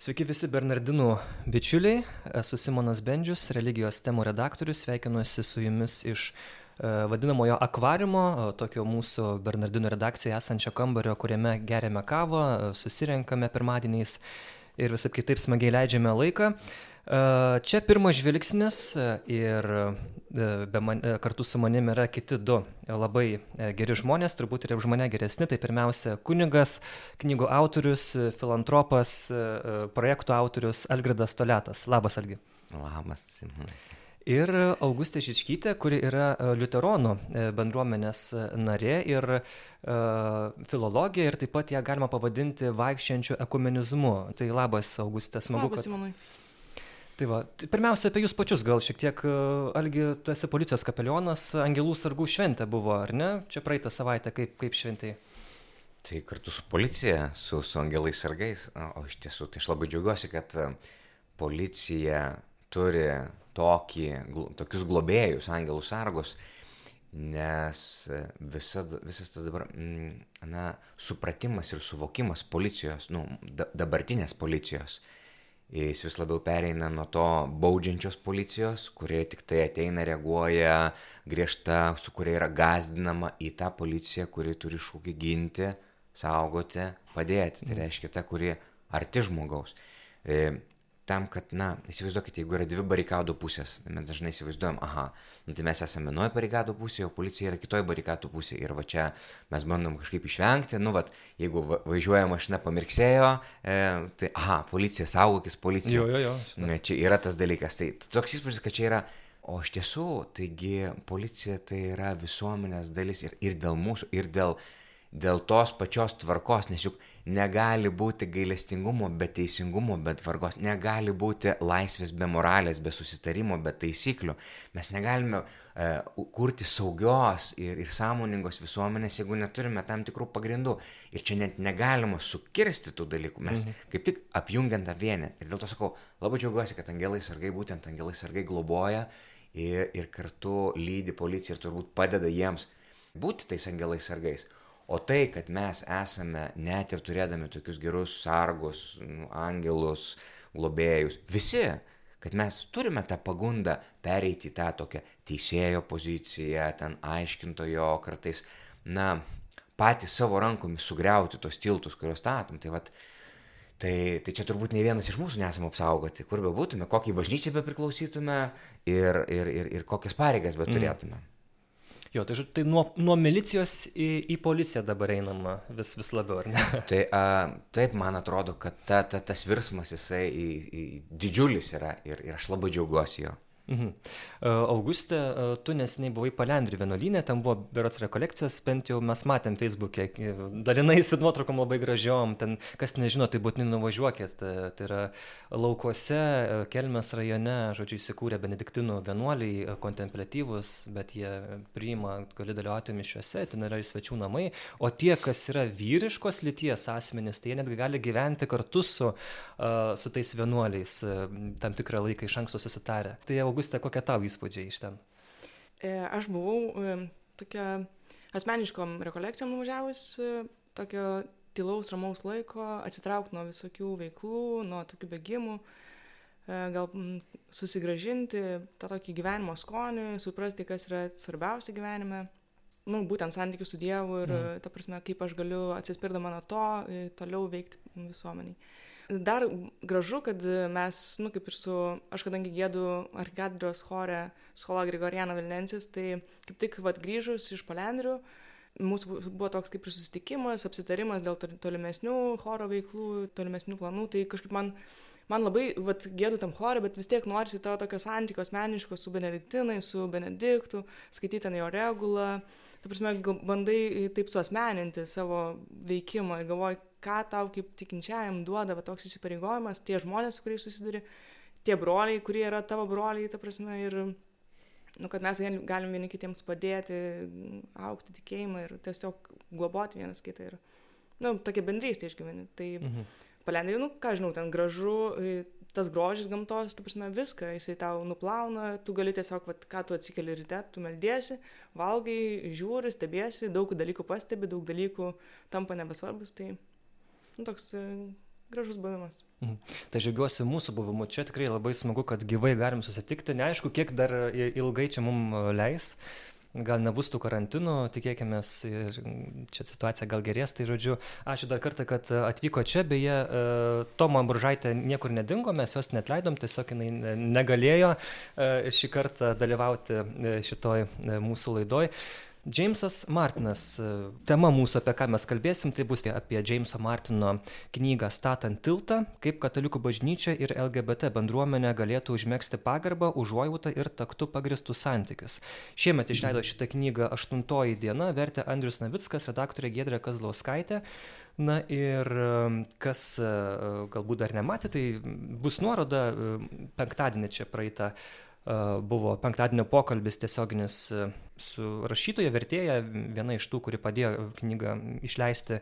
Sveiki visi Bernardinų bičiuliai, esu Simonas Bendžius, religijos temų redaktorius, sveikinuosi su jumis iš e, vadinamojo akvariumo, tokio mūsų Bernardinų redakcijoje esančio kambario, kuriame geriame kavą, susirenkame pirmadieniais ir visai kitaip smagiai leidžiame laiką. Čia pirmas žvilgsnis ir man, kartu su manim yra kiti du labai geri žmonės, turbūt ir už mane geresni. Tai pirmiausia, kunigas, knygų autorius, filantropas, projektų autorius Algirdas Toletas. Labas, Algi. Labas. Ir Augustė Žičkytė, kuri yra Luteronų bendruomenės narė ir uh, filologija ir taip pat ją galima pavadinti vaikščiančiu ekumenizmu. Tai labas, Augustė, smagu. Labas, Simonai. Tai va, tai pirmiausia apie jūs pačius gal šiek tiek, Algi, tu esi policijos kapelionas, Angelų sargų šventė buvo, ar ne? Čia praeitą savaitę kaip, kaip šventai? Tai kartu su policija, su, su angelais sargais, o iš tiesų, tai aš labai džiaugiuosi, kad policija turi tokį, tokius globėjus, angelų sargus, nes visa, visas tas dabar, na, supratimas ir suvokimas policijos, nu, da, dabartinės policijos, jis vis labiau pereina nuo to baudžiančios policijos, kurie tik tai ateina, reaguoja griežta, su kuria yra gazdinama į tą policiją, kuri turi šūkį ginti, saugoti, padėti. Tai mhm. reiškia ta, kuri arti žmogaus. Tam, kad, na, įsivaizduokite, jeigu yra dvi barikadų pusės, mes dažnai įsivaizduojam, aha, nu, tai mes esame vienoje barikadų pusėje, o policija yra kitoje barikadų pusėje ir va čia mes bandom kažkaip išvengti, nu, va, jeigu važiuoja mašina pamirksėjo, e, tai, aha, policija, saugokis policija. Jo, jo, jo. Ne, čia yra tas dalykas, tai toks įspūdis, kad čia yra O iš tiesų, taigi policija tai yra visuomenės dalis ir, ir dėl mūsų, ir dėl, dėl tos pačios tvarkos, nes juk Negali būti gailestingumo be teisingumo, be tvarkos, negali būti laisvės be moralės, be susitarimo, be taisyklių. Mes negalime e, kurti saugios ir, ir sąmoningos visuomenės, jeigu neturime tam tikrų pagrindų. Ir čia net negalima sukirsti tų dalykų. Mes mhm. kaip tik apjungiant tą vienį. Ir dėl to sakau, labai džiaugiuosi, kad angelai sargai, būtent angelai sargai globoja ir, ir kartu lydi policiją ir turbūt padeda jiems būti tais angelais sargais. O tai, kad mes esame, net ir turėdami tokius gerus sargus, nu, angelus, globėjus, visi, kad mes turime tą pagundą pereiti į tą tokią teisėjo poziciją, ten aiškintojo, kartais, na, patys savo rankomis sugriauti tos tiltus, kuriuos statom. Tai, vat, tai, tai čia turbūt ne vienas iš mūsų nesame apsaugoti, kur be būtume, kokį bažnyčią be priklausytume ir, ir, ir, ir kokias pareigas be turėtume. Mm. Jo, tai, tai nuo, nuo milicijos į, į policiją dabar einama vis, vis labiau, ar ne? Tai a, taip, man atrodo, kad ta, ta, tas virsmas jisai į, į didžiulis yra ir, ir aš labai džiaugiuosi jo. Mhm. Augustė, tu nesiniai buvai Palendrių vienuolynė, ten buvo berots rekolekcijos, bent jau mes matėm Facebook'e, dalinaisi nuotraukom labai gražiom, ten, kas nežino, tai būtinai nuvažiuokit, tai yra laukuose, Kelmės rajone, žodžiu, įsikūrė benediktinų vienuoliai, kontemplatyvus, bet jie priima, gali dalyvauti mišiuose, ten yra ir svečių namai, o tie, kas yra vyriškos lyties asmenys, tai jie netgi gali gyventi kartu su, su tais vienuoliais tam tikrą laiką iš anksto susitarę. Tai Augustė, Auguste, kokie tavo įspūdžiai iš ten? E, aš buvau e, tokia asmeniškom rekolekcijom nuvažiavus, e, tokio tylaus, ramaus laiko, atsitraukti nuo visokių veiklų, nuo tokių bėgimų, gal susigražinti tą tokį gyvenimo skonį, suprasti, kas yra svarbiausia gyvenime, nu, būtent santykių su Dievu ir, mm. ta prasme, kaip aš galiu atsispirdama nuo to toliau veikti visuomeniai dar gražu, kad mes, nu kaip ir su, aš kadangi gėdu arkadrijos chore Skola Grigoriana Vilnensis, tai kaip tik vad grįžus iš Palendrių, mūsų buvo toks kaip ir susitikimas, apsitarimas dėl tolimesnių choro veiklų, tolimesnių planų, tai kažkaip man, man labai vat, gėdu tam chore, bet vis tiek norisi to tokio santykio asmeniško su Benediktinai, su Benediktu, skaityti ten jo regulą, ta prasme, bandai taip suosmeninti savo veikimą ir galvoji, ką tau kaip tikinčiajam duoda va, toks įsipareigojimas, tie žmonės, su kuriais susiduri, tie broliai, kurie yra tavo broliai, ta prasme, ir nu, kad mes galim vieni kitiems padėti, aukti tikėjimą ir tiesiog globoti vienas kitą. Ir, nu, tokia bendrystė išgyveni. Tai mhm. palendai, nu, ką žinau, ten gražu, tas grožis gamtos, ta prasme, viską, jisai tau nuplauna, tu gali tiesiog, vat, ką tu atsikeli ryte, tu meldiesi, valgai, žiūri, stebiesi, daug dalykų pastebi, daug dalykų tampa nebesvarbus. Tai nu, toks e, gražus buvimas. Mhm. Tai žiūriuosi mūsų buvimu. Čia tikrai labai smagu, kad gyvai galim susitikti. Neaišku, kiek dar ilgai čia mums leis. Gal nebus tų karantinų, tikėkime, ir čia situacija gal gerės. Tai žodžiu, ačiū dar kartą, kad atvyko čia. Beje, e, Tomo Buržaitė niekur nedingo, mes jos net leidom, tiesiog jinai negalėjo e, šį kartą dalyvauti e, šitoj mūsų laidoj. Džeimsas Martinas, e, tema mūsų, apie ką mes kalbėsim, tai bus apie Džeimso Martino knygą Statant tiltą, kaip katalikų bažnyčia ir LGBT bendruomenė galėtų užmėgsti pagarbą, užuojautą ir taktų pagristus santykius. Šiemet išleido šitą knygą aštuntoji diena, vertė Andrius Navickas, redaktorė Gedrė Kazlauskaitė. Na ir e, kas e, galbūt dar nematė, tai bus nuoroda penktadienį čia praeitą buvo penktadienio pokalbis tiesioginis su rašytoja, vertėja, viena iš tų, kuri padėjo knygą išleisti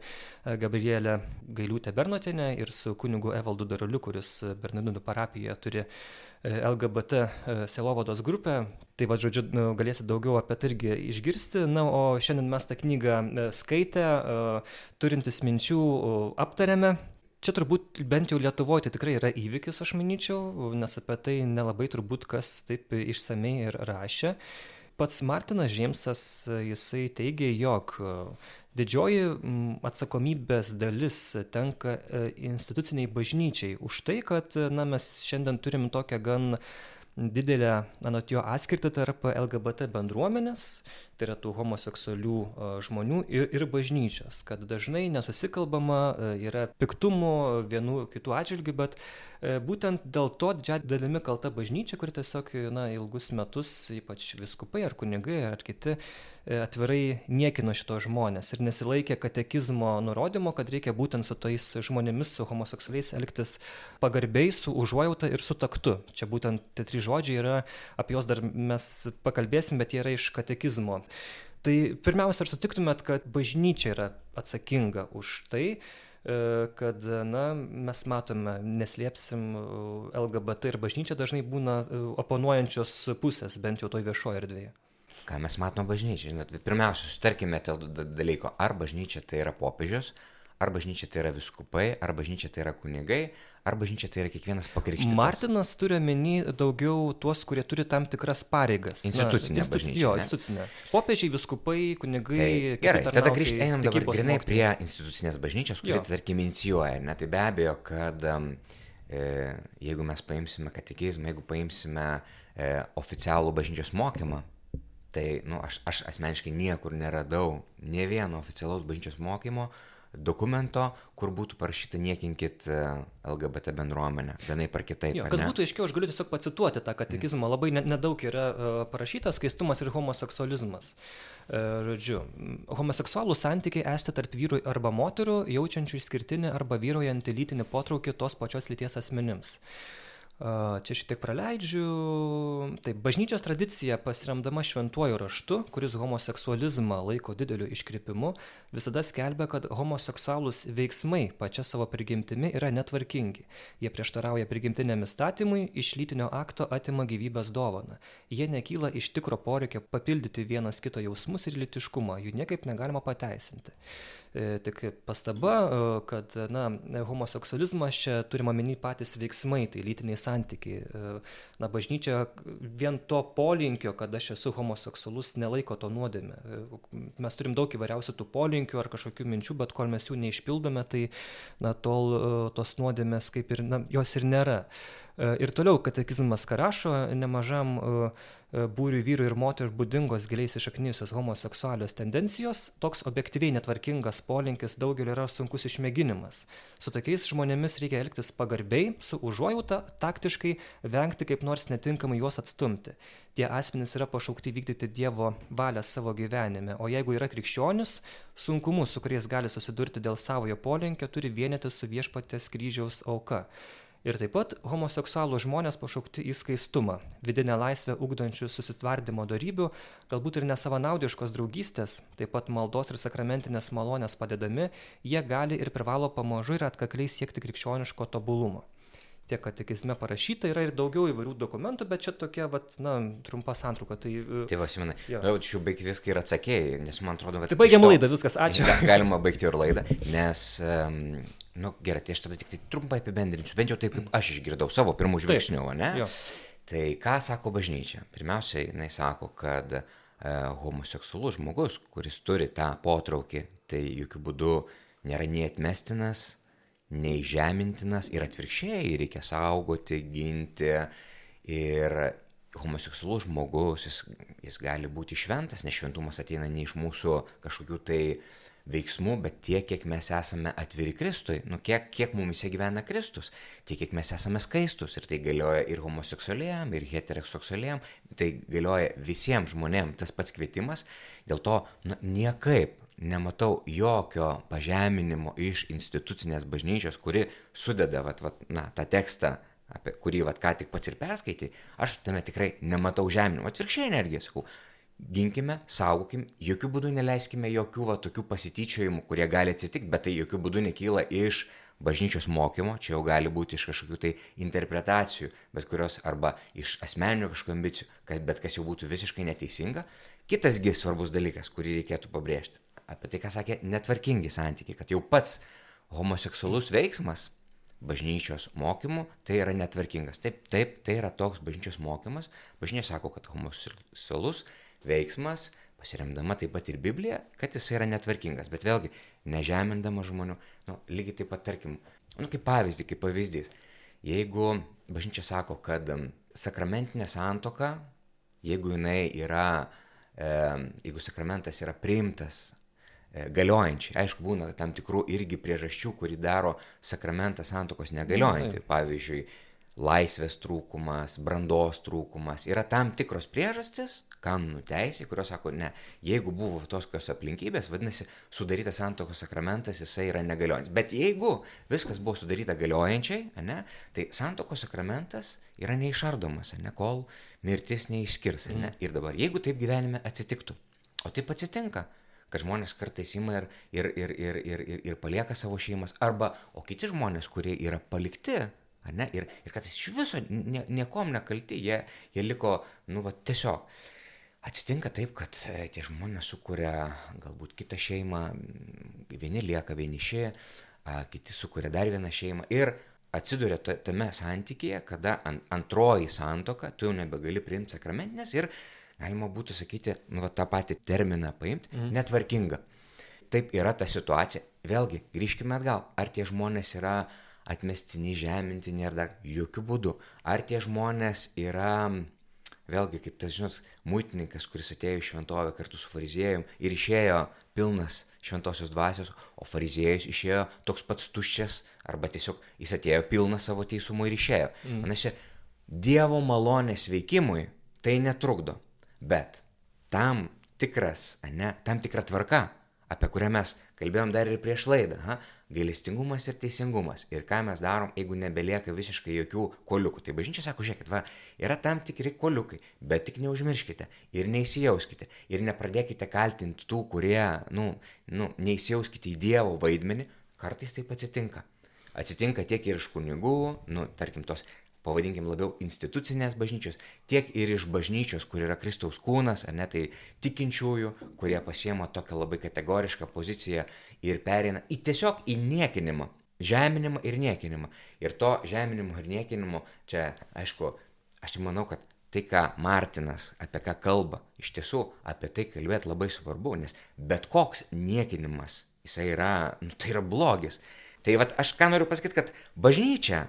Gabrielė Gailiūtė Bernotinė ir su kunigu Evaldu Daruliu, kuris Bernardinų parapijoje turi LGBT selovados grupę. Tai va, žodžiu, nu, galėsit daugiau apie tai irgi išgirsti. Na, o šiandien mes tą knygą skaitę, turintis minčių aptarėme čia turbūt bent jau lietuvoj tai tikrai yra įvykis aš manyčiau nes apie tai nelabai turbūt kas taip išsamiai ir rašė pats martinas džeimsas jisai teigė jog didžioji atsakomybės dalis tenka e, institucinei bažnyčiai už tai kad na mes šiandien turim tokią gan didelę anot jo atskirtį tarp lgbt bendruomenės tai yra tų homoseksualių žmonių ir, ir bažnyčios, kad dažnai nesusikalbama, yra piktumų vienų kitų atžvilgių, bet būtent dėl to didžiąją dalimi kalta bažnyčia, kuri tiesiog na, ilgus metus, ypač viskupai ar kunigai ar kiti, atvirai niekino šitos žmonės ir nesilaikė katekizmo nurodymo, kad reikia būtent su tais žmonėmis, su homoseksualiais elgtis pagarbiai, su užuojauta ir su taktu. Čia būtent tie trys žodžiai yra, apie juos dar mes pakalbėsim, bet jie yra iš katekizmo Tai pirmiausia, ar sutiktumėt, kad bažnyčia yra atsakinga už tai, e, kad na, mes matome, neslėpsim, LGBT ir bažnyčia dažnai būna e, oponuojančios pusės, bent jau toj viešoje erdvėje. Ką mes matome bažnyčiai? Pirmiausia, sutarkime dėl dalyko, ar bažnyčia tai yra popiežius, ar bažnyčia tai yra viskupai, ar bažnyčia tai yra kunigai, ar bažnyčia tai yra kiekvienas pakrikštytas. Martinas turi omeny daugiau tuos, kurie turi tam tikras pareigas. Institucinė Na, bažnyčia. Jo, institucinė. Popiežiai, viskupai, kunigai. Tai, gerai, tada grįžt, einam dabar grinai prie institucinės bažnyčios, kuri, tarkim, inicijuoja. Ne? Tai be abejo, kad e, jeigu mes paimsime katekizmą, jeigu paimsime e, oficialų bažnyčios mokymą, tai nu, aš, aš asmeniškai niekur neradau ne vieno oficialaus bažnyčios mokymo, dokumento, kur būtų parašyta niekinkit e, LGBT bendruomenę, vienaip ar kitaip. Jo, kad būtų aiškiau, aš galiu tiesiog pacituoti tą katekizmą, mm. labai nedaug yra uh, parašyta skaistumas ir homoseksualizmas. Uh, žodžiu, homoseksualų santykiai esti tarp vyrų arba moterų, jaučiančių išskirtinį arba vyrojantį lytinį potraukį tos pačios lyties asmenims. Čia šitiek praleidžiu. Taip, bažnyčios tradicija pasiremdama šventuoju raštu, kuris homoseksualizmą laiko dideliu iškrypimu, visada skelbia, kad homoseksualūs veiksmai pačia savo prigimtimi yra netvarkingi. Jie prieštarauja prigimtiniam įstatymui, iš lytinio akto atima gyvybės dovaną. Jie nekyla iš tikro poreikio papildyti vienas kito jausmus ir litiškumą, jų niekaip negalima pateisinti. E, tik pastaba, e, kad na, homoseksualizmas čia turima omeny patys veiksmai, tai lytiniai santykiai. E, na, bažnyčia vien to polinkio, kad aš esu homoseksualus, nelaiko to nuodėme. Mes turim daug įvairiausių tų polinkių ar kažkokių minčių, bet kol mes jų neišpildome, tai na, tol tos nuodėmės kaip ir, na, jos ir nėra. Ir toliau katekizmas karašo nemažam E, būriui vyrų ir moterų būdingos giliai įsišaknijusios homoseksualios tendencijos, toks objektyviai netvarkingas polinkis daugeliu yra sunkus išmėginimas. Su tokiais žmonėmis reikia elgtis pagarbiai, su užuojauta, taktiškai, vengti kaip nors netinkamai juos atstumti. Tie asmenys yra pašaukti vykdyti Dievo valią savo gyvenime, o jeigu yra krikščionis, sunkumus, su kuriais gali susidurti dėl savojo polinkio, turi vienyti su viešpatės kryžiaus auka ir taip pat homoseksualūs žmonės pašaukti į skaistumą vidinę laisvę ugdančių susitvardymo dorybių galbūt ir nesavanaudiškos draugystės taip pat maldos ir sakramentinės malonės padedami jie gali ir privalo pamažu ir atkakliai siekti krikščioniško tobulumo tiek katekizme parašyta yra ir daugiau įvairių dokumentų, bet čia tokia, vat, na, trumpa santrauka. Tai, e, tai va, Simonai, jau čia baig viską ir atsakėjai, nes man atrodo, kad... Tai baigiam to, laidą, viskas, ačiū. Galima baigti ir laidą, nes um, nu gerai, tai aš tada tik tai trumpai apibendrinsiu, bent jau taip, kaip aš išgirdau savo pirmų žvilgsnių, ne? Jo. Tai ką sako bažnyčia? Pirmiausia, jinai sako, kad e, homoseksualus žmogus, kuris turi tą potraukį, tai jokių būdų nėra nei atmestinas, nei žemintinas ir atvirkščiai reikia saugoti, ginti. Ir homoseksualus žmogus, jis, jis gali būti šventas, nes šventumas ateina ne iš mūsų kažkokių tai veiksmų, bet tiek, kiek mes esame atviri Kristui, nu kiek, kiek mumise gyvena Kristus, tiek, kiek mes esame skaistus. Ir tai galioja ir homoseksualiam, ir heteroseksualiam, tai galioja visiems žmonėms tas pats kvietimas. Dėl to nu, niekaip nematau jokio pažeminimo iš institucinės bažnyčios, kuri sudeda vat, vat, na, tą tekstą, apie kurį vat, ką tik pats ir perskaitai, aš tame tikrai nematau žeminimo. Atvirkščiai energiją sakau, ginkime, saugokim, jokių būdų neleiskime jokių va, tokių pasityčiojimų, kurie gali atsitikti, bet tai jokių būdų nekyla iš bažnyčios mokymo, čia jau gali būti iš kažkokių tai interpretacijų, bet kurios arba iš asmeninių kažkokių ambicijų, kad bet kas jau būtų visiškai neteisinga. Kitasgi svarbus dalykas, kurį reikėtų pabrėžti apie tai, ką sakė, netvarkingi santykiai, kad jau pats homoseksualus veiksmas bažnyčios mokymų, tai yra netvarkingas. Taip, taip, tai yra toks bažnyčios mokymas. Bažnyčia sako, kad homoseksualus veiksmas, pasiremdama taip pat ir Biblija, kad jis yra netvarkingas. Bet vėlgi, nežemindama žmonių, nu, lygiai taip pat, tarkim, nu, kaip pavyzdį, kaip pavyzdys. Jeigu bažnyčia sako, kad sakramentinė santoka, jeigu jinai yra, e, jeigu sakramentas yra priimtas E, galiojančiai. Aišku, būna tam tikrų irgi priežasčių, kuri daro sakramentą santokos negaliojantį. Pavyzdžiui, laisvės trūkumas, brandos trūkumas. Yra tam tikros priežastis, kanonų teisė, kurios sako, ne, jeigu buvo tokios aplinkybės, vadinasi, sudarytas santokos sakramentas, jisai yra negaliojantis. Bet jeigu viskas buvo sudaryta galiojančiai, ne, tai santokos sakramentas yra neišardomas, ne, kol mirtis neišskirs. Ne. Mm. Ir dabar, jeigu taip gyvenime atsitiktų, o taip atsitinka, kad žmonės kartais ima ir, ir, ir, ir, ir, ir, ir palieka savo šeimas, arba, o kiti žmonės, kurie yra palikti, ne, ir, ir kad iš viso nie, niekom nekalti, jie, jie liko, nu, va, tiesiog. Atsitinka taip, kad e, tie žmonės sukuria galbūt kitą šeimą, vieni lieka vieniši, kiti sukuria dar vieną šeimą ir atsiduria tame santykėje, kada antroji santoka, tu jau nebegali priimti sakramentinės ir galima būtų sakyti, nu, va, tą patį terminą paimti, mm. netvarkinga. Taip yra ta situacija. Vėlgi, grįžkime atgal. Ar tie žmonės yra atmestini, žemintini ar dar jokių būdų. Ar tie žmonės yra, vėlgi, kaip tas, žinot, muitininkas, kuris atėjo į šventovę kartu su fariziejum ir išėjo pilnas šventosios dvasios, o fariziejus išėjo toks pats tuščias, arba tiesiog jis atėjo pilnas savo teisumo ir išėjo. Mm. Panašiai, Dievo malonės veikimui tai netrukdo. Bet tam tikras, ne, tam tikra tvarka, apie kurią mes kalbėjom dar ir prieš laidą, ha, gailestingumas ir teisingumas. Ir ką mes darom, jeigu nebelieka visiškai jokių koliukų. Tai bažnyčia sako, žiūrėkit, va, yra tam tikri koliukai, bet tik neužmirškite ir neįsijauskite. Ir nepradėkite kaltinti tų, kurie, nu, nu neįsijauskite į Dievo vaidmenį, kartais taip atsitinka. Atsitinka tiek ir iš kunigų, nu, tarkim, tos pavadinkim labiau institucinės bažnyčios, tiek ir iš bažnyčios, kur yra Kristaus kūnas, ar ne tai tikinčiųjų, kurie pasiema tokią labai kategorišką poziciją ir pereina į tiesiog į niekinimą, žeminimą ir niekinimą. Ir to žeminimo ir niekinimo čia, aišku, aš manau, kad tai, ką Martinas apie ką kalba, iš tiesų apie tai kalbėti labai svarbu, nes bet koks niekinimas, jisai yra, nu, tai yra blogis. Tai vad aš ką noriu pasakyti, kad bažnyčia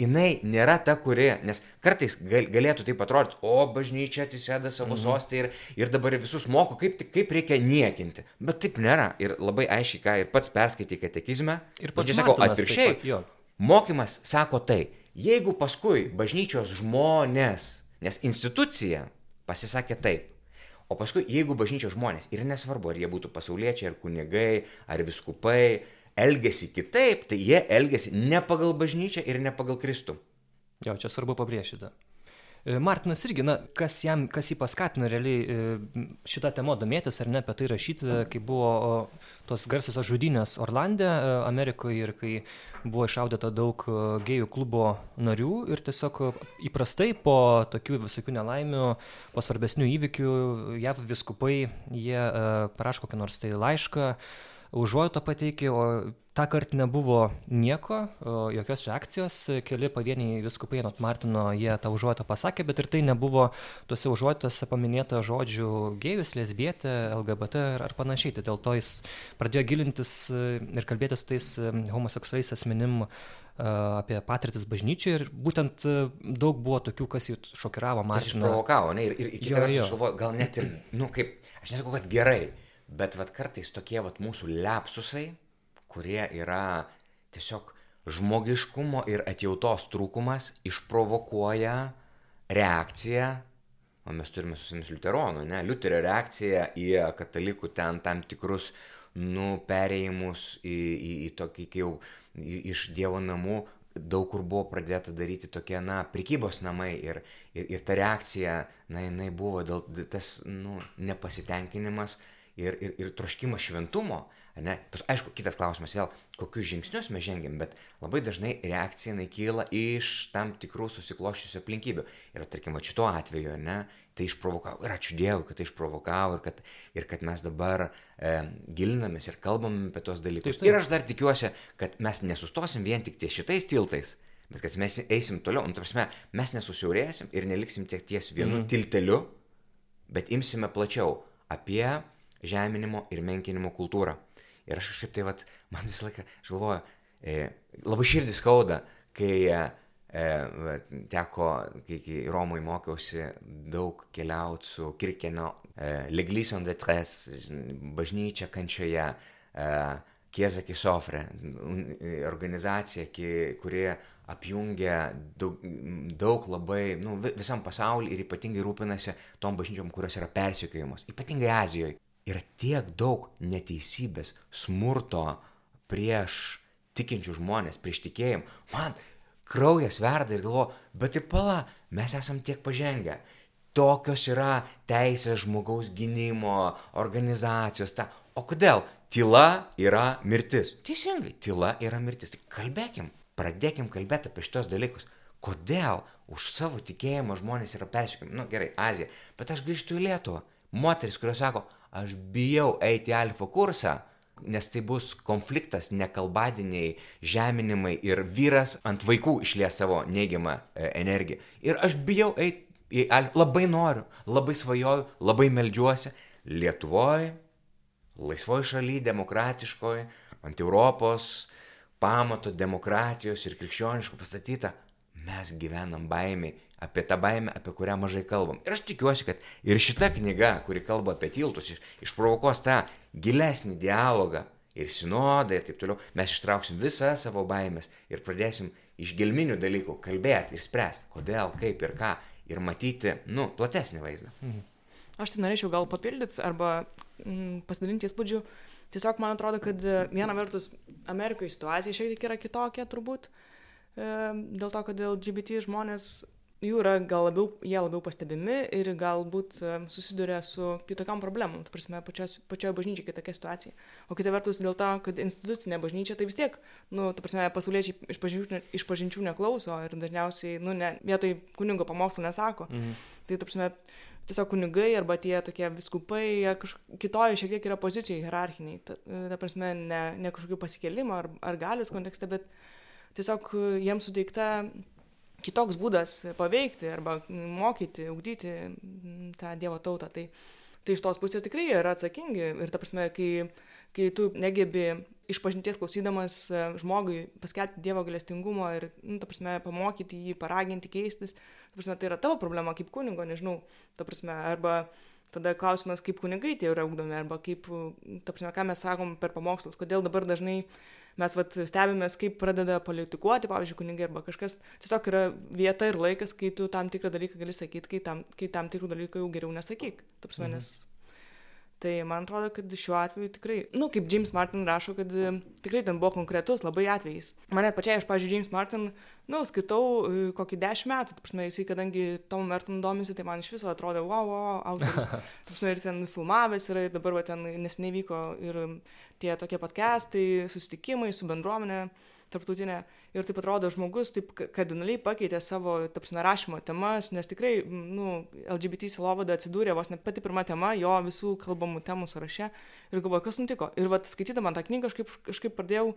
jinai nėra ta, kuri, nes kartais gal, galėtų taip atrodyti, o bažnyčia atsisėda savo mhm. sostą ir, ir dabar visus moko, kaip, kaip reikia niekinti. Bet taip nėra. Ir labai aiškiai, ką ir pats perskaitai katekizmą. Ir pats sako atvirkščiai. Mokymas sako tai, jeigu paskui bažnyčios žmonės, nes institucija pasisakė taip, o paskui jeigu bažnyčios žmonės, ir nesvarbu, ar jie būtų pasauliečiai, ar kunigai, ar viskupai, elgesi kitaip, tai jie elgesi ne pagal bažnyčią ir ne pagal Kristų. Jo, čia svarbu pabrėžti. E, Martinas irgi, na, kas, jam, kas jį paskatino realiai e, šitą temą domėtis ar ne apie tai rašyti, kai buvo tos garsiosios žudynės Orlande, e, Amerikoje ir kai buvo išaudyta daug gėjų klubo narių ir tiesiog įprastai po tokių visokių nelaimių, po svarbesnių įvykių, JAV viskupai, jie parašo kokią nors tai laišką užuojautą pateikė, o tą kartą nebuvo nieko, jokios reakcijos, keli pavieniai viskupai ant Martino jie tą užuojautą pasakė, bet ir tai nebuvo tuose užuojautose paminėta žodžių gėjus, lesbietė, LGBT ar, panašiai. Tai dėl to jis pradėjo gilintis ir kalbėtis su tais homoseksualiais asmenim apie patirtis bažnyčioje ir būtent daug buvo tokių, kas jų šokiravo, Martiną. Jis provokavo, ne, ir, ir, ir kitą vertus, aš galvoju, gal net ir, nu, kaip, aš nesakau, kad gerai, bet vad kartais tokie vad mūsų lepsusai, kurie yra tiesiog žmogiškumo ir atjautos trūkumas, išprovokuoja reakciją, o mes turime su jumis liuteronų, ne, liuterio reakciją į katalikų ten tam tikrus, nu, perėjimus į, į, į tokį, kai jau iš Dievo namų daug kur buvo pradėta daryti tokie, na, prekybos namai ir, ir, ir ta reakcija, na, jinai buvo dėl tas, nu, nepasitenkinimas ir, ir, ir troškimas šventumo, ne? Aišku, kitas klausimas vėl, kokius žingsnius mes žengėm, bet labai dažnai reakcija kyla iš tam tikrų susikloščiusių aplinkybių. Ir tarkim, šituo atveju, ne, tai išprovokavo. Ir ačiū Dievui, kad tai išprovokavo ir kad, ir kad mes dabar e, gilinamės ir kalbam apie tos dalykus. Taip, taip. Ir aš dar tikiuosi, kad mes nesustosim vien tik ties šitais tiltais. Bet kad mes eisim toliau, nu, prasme, mes nesusiaurėsim ir neliksim tiek ties vienu mm. tilteliu, bet imsime plačiau apie žeminimo ir menkinimo kultūrą. Ir aš kažkaip tai, vat, man visą laiką, aš galvoju, e, labai širdis skauda, kai e, e, teko, kai, kai Romui mokiausi daug keliauti su Kirkenio, e, Leglis on the Tres, bažnyčia kančioje, e, Kieza Kisofre, organizacija, kuri apjungia daug, daug labai, nu, visam pasauliu ir ypatingai rūpinasi tom bažnyčiom, kurios yra persikėjimos, ypatingai Azijoje yra tiek daug neteisybės, smurto prieš tikinčių žmonės, prieš tikėjimą. Man kraujas verda ir galvo, bet ir pala, mes esam tiek pažengę. Tokios yra teisės žmogaus gynimo organizacijos. Ta. O kodėl? Tyla yra mirtis. Teisingai, tyla yra mirtis. Tai kalbėkim, pradėkim kalbėti apie šitos dalykus. Kodėl už savo tikėjimą žmonės yra persikėjami? Na nu, gerai, Azija. Bet aš grįžtu į Lietuvą. Moteris, kurios sako, aš bijau eiti į alfa kursą, nes tai bus konfliktas, nekalbadiniai, žeminimai ir vyras ant vaikų išlies savo neigiamą e, energiją. Ir aš bijau eiti į alfa, labai noriu, labai svajoju, labai melžiuosi Lietuvoje, laisvoje šalyje, demokratiškoje, ant Europos pamato demokratijos ir krikščioniškų pastatyta, mes gyvenam baimiai apie tą baimę, apie kurią mažai kalbam. Ir aš tikiuosi, kad ir šita knyga, kuri kalba apie tiltus, iš, išprovokos tą gilesnį dialogą ir sinodą ir taip toliau, mes ištrauksim visą savo baimės ir pradėsim iš gelminių dalykų kalbėti ir spręsti, kodėl, kaip ir ką, ir matyti, nu, platesnį vaizdą. Mhm. Aš tai norėčiau gal papildyti arba mm, pasidalinti įspūdžių. Tiesiog man atrodo, kad e, viena vertus Amerikoje situacija šiek tiek yra kitokia turbūt. E, dėl to, kad LGBT žmonės jų yra gal labiau, jie labiau pastebimi ir galbūt susiduria su kitokiam problemom, ta prasme, pačios, pačioje bažnyčioje kitokia situacija. O kita vertus, dėl to, kad institucinė bažnyčia, tai vis tiek, nu, ta prasme, pasauliečiai iš pažinčių, iš pažinčių neklauso ir dažniausiai, nu, ne, vietoj kunigo pamokslo nesako. Mhm. Tai, ta prasme, tiesiog kunigai arba tie tokie viskupai, jie kitoje šiek tiek yra pozicijai hierarchiniai. Ta, ta prasme, ne, ne kažkokių pasikelimo ar, ar galios kontekste, bet tiesiog jiems suteikta kitoks būdas paveikti arba mokyti, ugdyti tą Dievo tautą. Tai, tai iš tos pusės tikrai yra atsakingi. Ir ta prasme, kai, kai tu negebi iš pažinties klausydamas e, žmogui paskelbti Dievo galestingumo ir, nu, ta prasme, pamokyti jį, paraginti keistis, ta prasme, tai yra tavo problema kaip kunigo, nežinau, ta prasme, arba tada klausimas, kaip kunigai tie yra ugdomi, arba kaip, ta prasme, ką mes sakom per pamokslus, kodėl dabar dažnai mes vat stebimės, kaip pradeda politikuoti, pavyzdžiui, kunigai arba kažkas. Tiesiog yra vieta ir laikas, kai tu tam tikrą dalyką gali sakyti, kai tam, kai tam tikrų dalykų jau geriau nesakyk. Taps, mhm. nes Tai man atrodo, kad šiuo atveju tikrai, nu, kaip James Martin rašo, kad e, tikrai ten buvo konkretus labai atvejais. Man net pačiai, aš, pažiūrėjau, James Martin, nu, skaitau e, kokį dešimt metų, prasme, jisai, kadangi Tom Merton domisi, tai man iš viso atrodo, wow, wow, autorius. Prasme, ir ten filmavęs yra ir dabar va, ten nesiniai vyko ir tie tokie podcastai, susitikimai su bendruomenė. tarptautinė. Ir taip atrodo, žmogus taip kardinaliai pakeitė savo, tapsime, rašymo temas, nes tikrai, nu, LGBT silovada atsidūrė vos net pati pirma tema jo visų kalbamų temų sąraše. Ir galvoju, kas nutiko. Ir vat skaitydama tą knygą kažkaip, kažkaip pradėjau,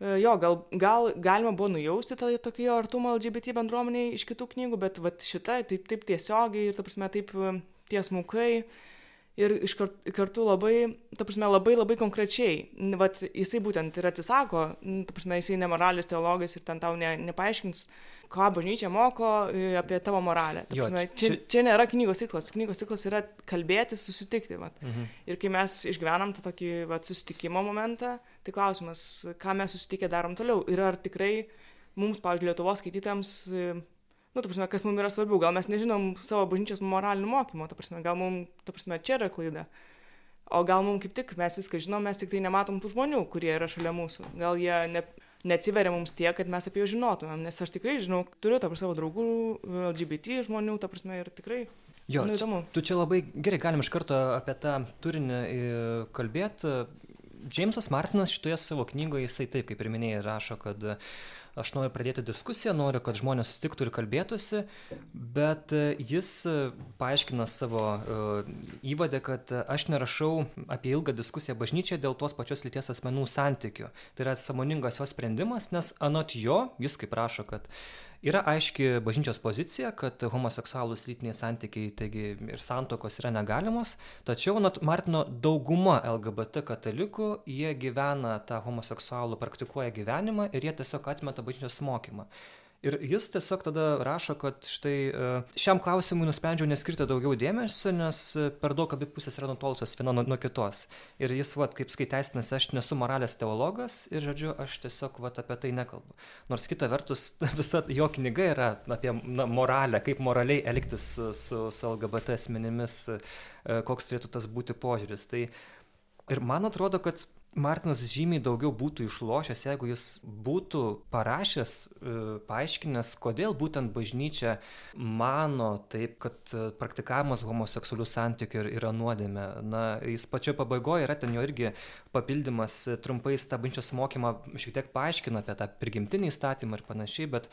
e, jo, gal, gal galima buvo nujausti tą tokį jo artumą LGBT bendruomeniai iš kitų knygų, bet vat šita taip, taip tiesiogiai ir, ta prasme, taip e, tiesmukai ir iš kart, kartu labai, ta prasme, labai labai konkrečiai, vat, jisai būtent ir atsisako, ta prasme, jisai nemoralės teologas ir ten tau ne, nepaaiškins, ką bažnyčia moko e, apie tavo moralę. Ta prasme, jo, čia, čia, čia nėra knygos tiklas, knygos tiklas yra kalbėti, susitikti. Vat. Mhm. Ir kai mes išgyvenam tą tokį vat, susitikimo momentą, tai klausimas, ką mes susitikę darom toliau ir ar tikrai mums, pavyzdžiui, Lietuvos skaitytams nu, ta prasme, kas mums yra svarbiau, gal mes nežinom savo bažnyčios moralinių mokymo, ta prasme, gal mums, ta prasme, čia yra klaida. O gal mums kaip tik mes viską žinom, mes tik tai nematom tų žmonių, kurie yra šalia mūsų. Gal jie ne, neatsiveria mums tiek, kad mes apie juos žinotumėm, nes aš tikrai žinau, turiu tą savo draugų, LGBT žmonių, ta prasme, ir tikrai Jo, nu, įdomu. Tu čia labai gerai galim iš karto apie tą turinį kalbėti. Džeimsas Martinas šitoje savo knygoje, jisai taip, kaip ir minėjai, rašo, kad aš noriu pradėti diskusiją, noriu, kad žmonės susitiktų ir kalbėtųsi, bet e, jis e, paaiškina savo e, įvadę, kad aš nerašau apie ilgą diskusiją bažnyčią dėl tos pačios lyties asmenų santykių. Tai yra samoningas jo sprendimas, nes anot jo, jis kaip rašo, kad yra aiški bažnyčios pozicija kad homoseksualūs lytiniai santykiai taigi ir santuokos yra negalimos tačiau anot martino dauguma lgbt katalikų jie gyvena tą homoseksualų praktikuoja gyvenimą ir jie tiesiog atmeta bažnyčios mokymą ir jis tiesiog tada rašo kad štai e, šiam klausimui nusprendžiau neskirti daugiau dėmesio nes e, per daug abi pusės yra nutolusios viena nuo, nuo kitos. Ir jis vat kaip teisinasi aš nesu moralės teologas ir žodžiu aš tiesiog vat apie tai nekalbu. Nors kita vertus visa jo knyga yra apie na, moralę kaip moraliai elgtis su, su, su lgbt asmenimis e, koks turėtų tas būti požiūris. Tai ir man atrodo kad martinas žymiai daugiau būtų išlošęs jeigu jis būtų parašęs e, paaiškinęs kodėl būtent bažnyčia mano taip kad e, praktikavimas homoseksualių santykių yra nuodėmė. Na jis pačioj pabaigoj yra ten jo irgi papildymas trumpai jis tą bažnyčios mokymą šiek tiek paaiškina apie tą prigimtinį įstatymą ir panašiai bet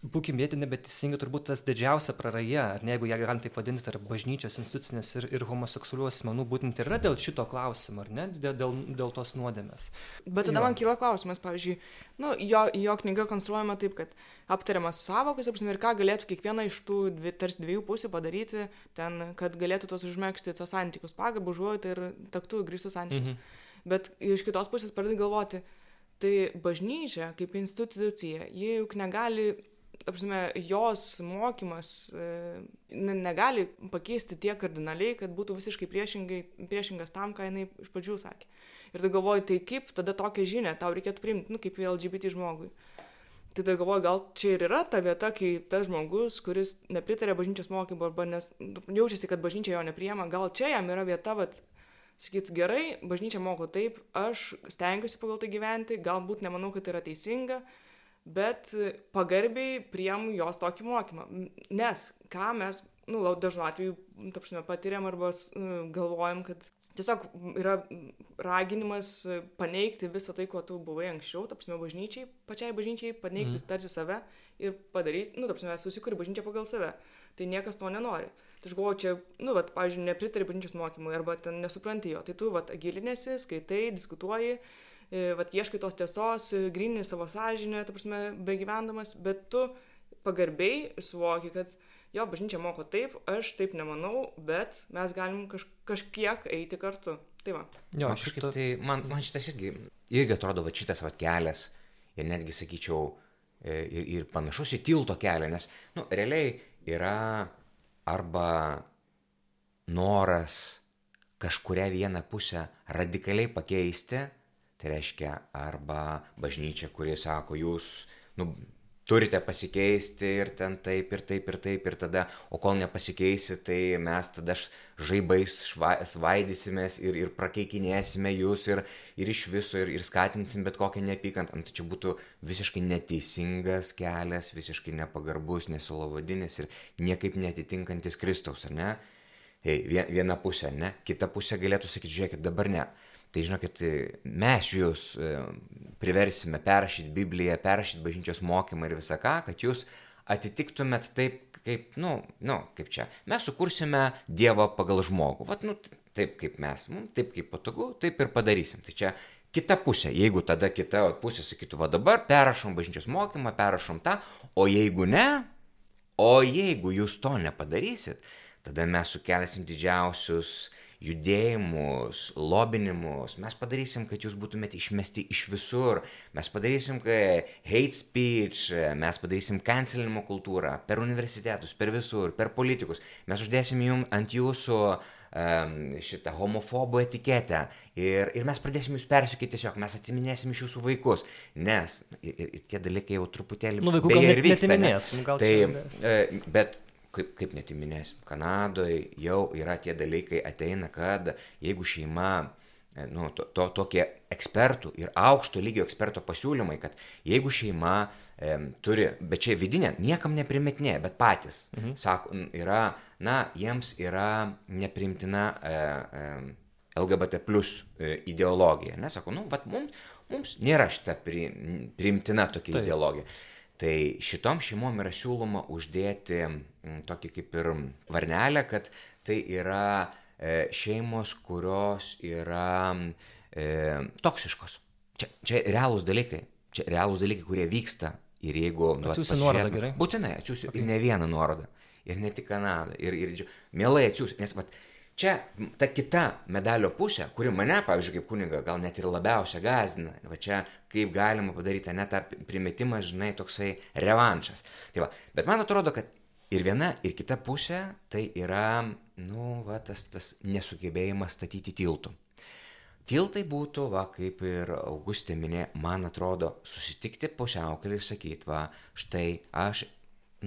būkim vietiniai bet teisingi turbūt tas didžiausia praraja ar ne jeigu ją galim taip vadinti tarp bažnyčios institucinės ir ir homoseksualių asmenų būtent yra dėl šito klausimo ar ne dėl dėl tos nuodėmės. Bet tada man kyla klausimas pavyzdžiui nu jo jo knyga konstruojama taip kad aptariamas sąvokas ta prasme ir ką galėtų kiekviena iš tų dvi tarsi dviejų pusių padaryti ten kad galėtų tuos užmegzti tuos santykius pagarbą užuojautą ir taktu grįstus santykius. Mhm. bet iš kitos pusės pradedi galvoti tai bažnyčia kaip institucija ji juk negali ta prasme, jos mokymas e, negali pakeisti tiek kardinaliai, kad būtų visiškai priešingas tam, ką jinai iš pradžių sakė. Ir tada galvoju, tai kaip tada tokią žinią tau reikėtų priimti, nu, kaip LGBT žmogui. Tai tada galvoju, gal čia ir yra ta vieta, kai tas žmogus, kuris nepritarė bažnyčios mokymui arba nes, jaučiasi, kad bažnyčia jo nepriema, gal čia jam yra vieta, vat, sakyt, gerai, bažnyčia moko taip, aš stengiuosi pagal tai gyventi, galbūt nemanau, kad tai yra teisinga, bet pagarbiai priimu jos tokį mokymą. Nes ką mes, nu, dažnu atveju, ta prasme, patiriam arba galvojam, kad tiesiog yra raginimas paneigti visą tai, ko tu buvai anksčiau, ta prasme, bažnyčiai, pačiai bažnyčiai, paneigti mm. tarsi save ir padaryti, nu, ta prasme, susikuri bažnyčią pagal save. Tai niekas to nenori. Tai aš galvoju, čia, nu, vat, pavyzdžiui, nepritari bažnyčios mokymui arba ten nesupranti jo. Tai tu, vat, gilinėsi, skaitai, diskutuoji, vat, ieškai tos tiesos, grinini savo sąžinę, ta prasme, begyvendamas, bet tu pagarbiai suvoki, kad jo, bažnyčia moko taip, aš taip nemanau, bet mes galim kaž, kažkiek eiti kartu. Tai va. Jo, aš kažkaip tai, man, man šitas irgi, irgi atrodo, va šitas va kelias ir netgi sakyčiau, e, ir, ir panašus į tilto kelią, nes, nu, realiai yra arba noras kažkuria vieną pusę radikaliai pakeisti, Tai reiškia arba bažnyčia, kurie sako, jūs nu, turite pasikeisti ir ten taip ir taip ir taip ir tada, o kol nepasikeisi, tai mes tada žaibais svaidysimės ir, ir prakeikinėsime jūs ir, ir iš viso ir, ir skatinsim bet kokią neapykantą. Nu, tai čia būtų visiškai neteisingas kelias, visiškai nepagarbus, nesulovadinis ir niekaip netitinkantis Kristaus, ar ne? hei, viena pusė, ne, kita pusė galėtų sakyti, žiūrėkit, dabar ne. Tai žinokit, mes jūs e, priversime perrašyti Bibliją, perrašyti bažnyčios mokymą ir visą ką, kad jūs atitiktumėt taip, kaip, nu, nu, kaip čia. Mes sukursime Dievą pagal žmogų. Vat, nu, taip kaip mes, mums taip kaip patogu, taip ir padarysim. Tai čia kita pusė. Jeigu tada kita pusė sakytų, va dabar perrašom bažnyčios mokymą, perrašom tą, o jeigu ne, o jeigu jūs to nepadarysit, tada mes sukelsim didžiausius judėjimus, lobinimus, mes padarysim, kad jūs būtumėte išmesti iš visur, mes padarysim hate speech, mes padarysim cancelinimo kultūrą per universitetus, per visur, per politikus, mes uždėsim jums ant jūsų um, šitą homofobų etiketę ir, ir mes pradėsim jūs persiukyti tiesiog, mes atiminėsim iš jūsų vaikus, nes ir, ir tie dalykai jau truputėlį... Nu, vaikų gal net, vyksta, netiminės. Ne? Nu, gal tai, čia... e, bet kaip, kaip netiminės, Kanadoje jau yra tie dalykai ateina, kad jeigu šeima, e, nu, to, to, tokie ekspertų ir aukšto lygio eksperto pasiūlymai, kad jeigu šeima e, turi, bet čia vidinė, niekam neprimetinė, bet patys, mhm. sako, yra, na, jiems yra neprimtina e, e, LGBT plus ideologija. Nesako, nu, bet mums, mums nėra šita pri, priimtina tokia Taip. ideologija. Tai šitom šeimom yra siūloma uždėti mm, tokį kaip ir varnelę, kad tai yra e, šeimos, kurios yra e, toksiškos. Čia, čia realūs dalykai, čia realūs dalykai, kurie vyksta. Ir jeigu... Nu, atsiųsiu nuorodą gerai. Būtinai atsiųsiu okay. ir ne vieną nuorodą. Ir ne tik Kanadą. Ir, ir mielai atsiųsiu. Nes, vat, Čia ta kita medalio pusė, kuri mane, pavyzdžiui, kaip kuniga, gal net ir labiausia gazina, va čia kaip galima padaryti, net tą primetimą, žinai, toksai revanšas. Tai va, bet man atrodo, kad ir viena, ir kita pusė tai yra, nu, va, tas, tas nesugebėjimas statyti tiltų. Tiltai būtų, va, kaip ir Augustė minė, man atrodo, susitikti pusiaukelį ir sakyti, va, štai aš,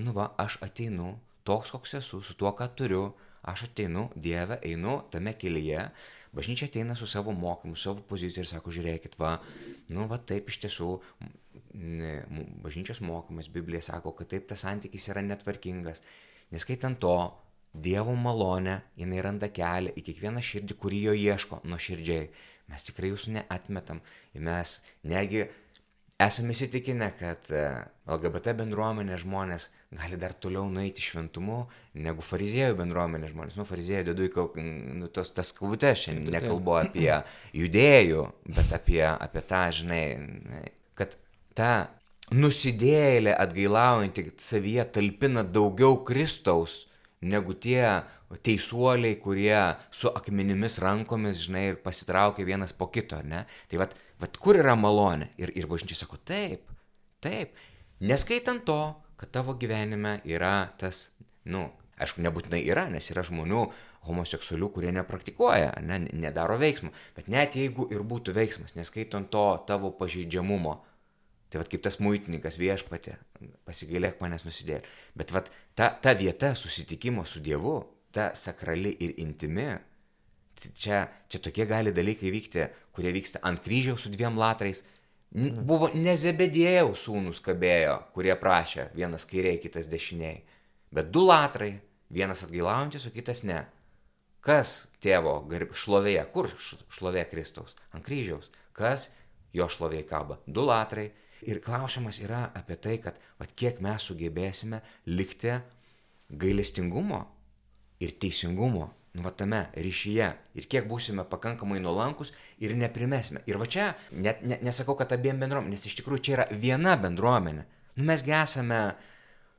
nu, va, aš ateinu toks, koks esu, su tuo, ką turiu, aš ateinu, Dieve, einu tame kelyje, bažnyčia ateina su savo mokymu, savo pozicija ir sako, žiūrėkit, va, nu, va, taip iš tiesų, bažnyčios mokymas, Biblija sako, kad taip tas santykis yra netvarkingas, neskaitant to, Dievo malonė, jinai randa kelią į kiekvieną širdį, kurį jo ieško nuoširdžiai. Mes tikrai jūsų neatmetam. Ir mes negi esame įsitikinę, kad e, LGBT bendruomenė žmonės gali dar toliau nueiti šventumu negu fariziejų bendruomenė žmonės. Nu, fariziejų dedu į nu, tos, tas kavutes, šiandien nekalbu apie judėjų, bet apie, apie tą, žinai, kad ta nusidėlė atgailaujanti savyje talpina daugiau Kristaus negu tie teisuoliai, kurie su akmenimis rankomis, žinai, ir pasitraukia vienas po kito, ar ne? Tai vad, vad kur yra malonė? Ir, ir bažnyčia sako, taip, taip. Neskaitant to, kad tavo gyvenime yra tas, nu, aišku, nebūtinai yra, nes yra žmonių homoseksualių, kurie nepraktikuoja, ne, nedaro veiksmo, bet net jeigu ir būtų veiksmas, neskaitant to tavo pažeidžiamumo, tai vad kaip tas muitininkas viešpatė, pasigailėk manęs nusidėlė, bet vad ta, ta vieta susitikimo su Dievu, ta sakrali ir intimi, tai čia, čia tokie gali dalykai vykti, kurie vyksta ant kryžiaus su dviem latrais, Buvo nezebedėjau sūnus kabėjo, kurie prašė, vienas kairiai, kitas dešiniai. Bet du latrai, vienas atgailaujantis, o kitas ne. Kas tėvo šlovėje, kur šlovė Kristaus? Ant kryžiaus. Kas jo šlovėje kaba? Du latrai. Ir klausimas yra apie tai, kad vat, kiek mes sugebėsime likti gailestingumo ir teisingumo nu, va tame ryšyje ir kiek būsime pakankamai nuolankus ir neprimesime. Ir va čia, net ne, nesakau, kad abiem bendruomenė, nes iš tikrųjų čia yra viena bendruomenė. Nu, mesgi esame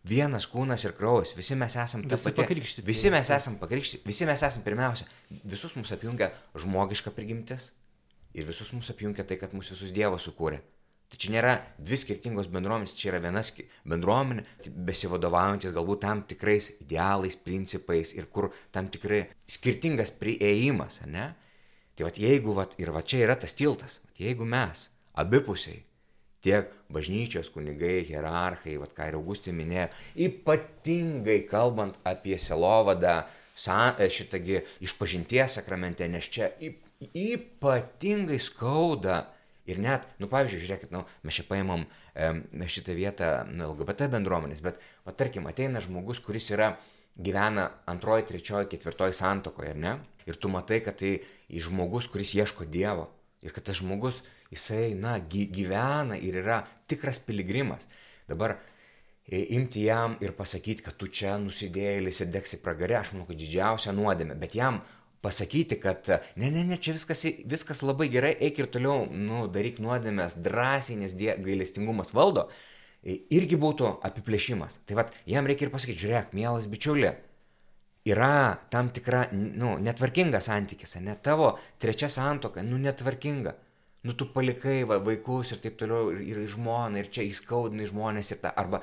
vienas kūnas ir kraujas, visi mes esame ta pati. Pakrikštyti. Visi mes esame pakrikštyti, visi mes esame pirmiausia, visus mus apjungia žmogiška prigimtis ir visus mus apjungia tai, kad mūsų visus Dievas sukūrė. Tai čia nėra dvi skirtingos bendruomenės, čia yra viena bendruomenė, besivadovaujantis galbūt tam tikrais idealais, principais ir kur tam tikrai skirtingas prieimas, ne? Tai vad jeigu, vat, ir va čia yra tas tiltas, vat, jeigu mes abipusiai, tiek bažnyčios kunigai, hierarchai, vat, ką ir Augustė minėjo, ypatingai kalbant apie selovadą, šitągi išpažinties sakramente, nes čia ypatingai skauda Ir net, nu pavyzdžiui, žiūrėkit, nu, mes čia paimam e, šitą vietą nu, LGBT bendruomenės, bet, va, tarkim, ateina žmogus, kuris yra, gyvena antroji, trečioji, ketvirtoji santokoje, ne? Ir tu matai, kad tai žmogus, kuris ieško Dievo. Ir kad tas žmogus, jisai, na, gy, gyvena ir yra tikras piligrimas. Dabar imti jam ir pasakyti, kad tu čia nusidėjėlis ir degsi pragarė, aš manau, kad didžiausia nuodėmė, bet jam pasakyti, kad ne, ne, ne, čia viskas, viskas labai gerai, eik ir toliau, nu, daryk nuodėmės drąsiai, nes gailestingumas valdo, irgi būtų apiplėšimas. Tai vad, jam reikia ir pasakyti, žiūrėk, mielas bičiuli, yra tam tikra, nu, netvarkinga santykis, ne tavo trečia santoka, nu, netvarkinga. Nu, tu palikai va, vaikus ir taip toliau, ir, ir žmoną, ir čia įskaudinai žmonės, ir ta, arba,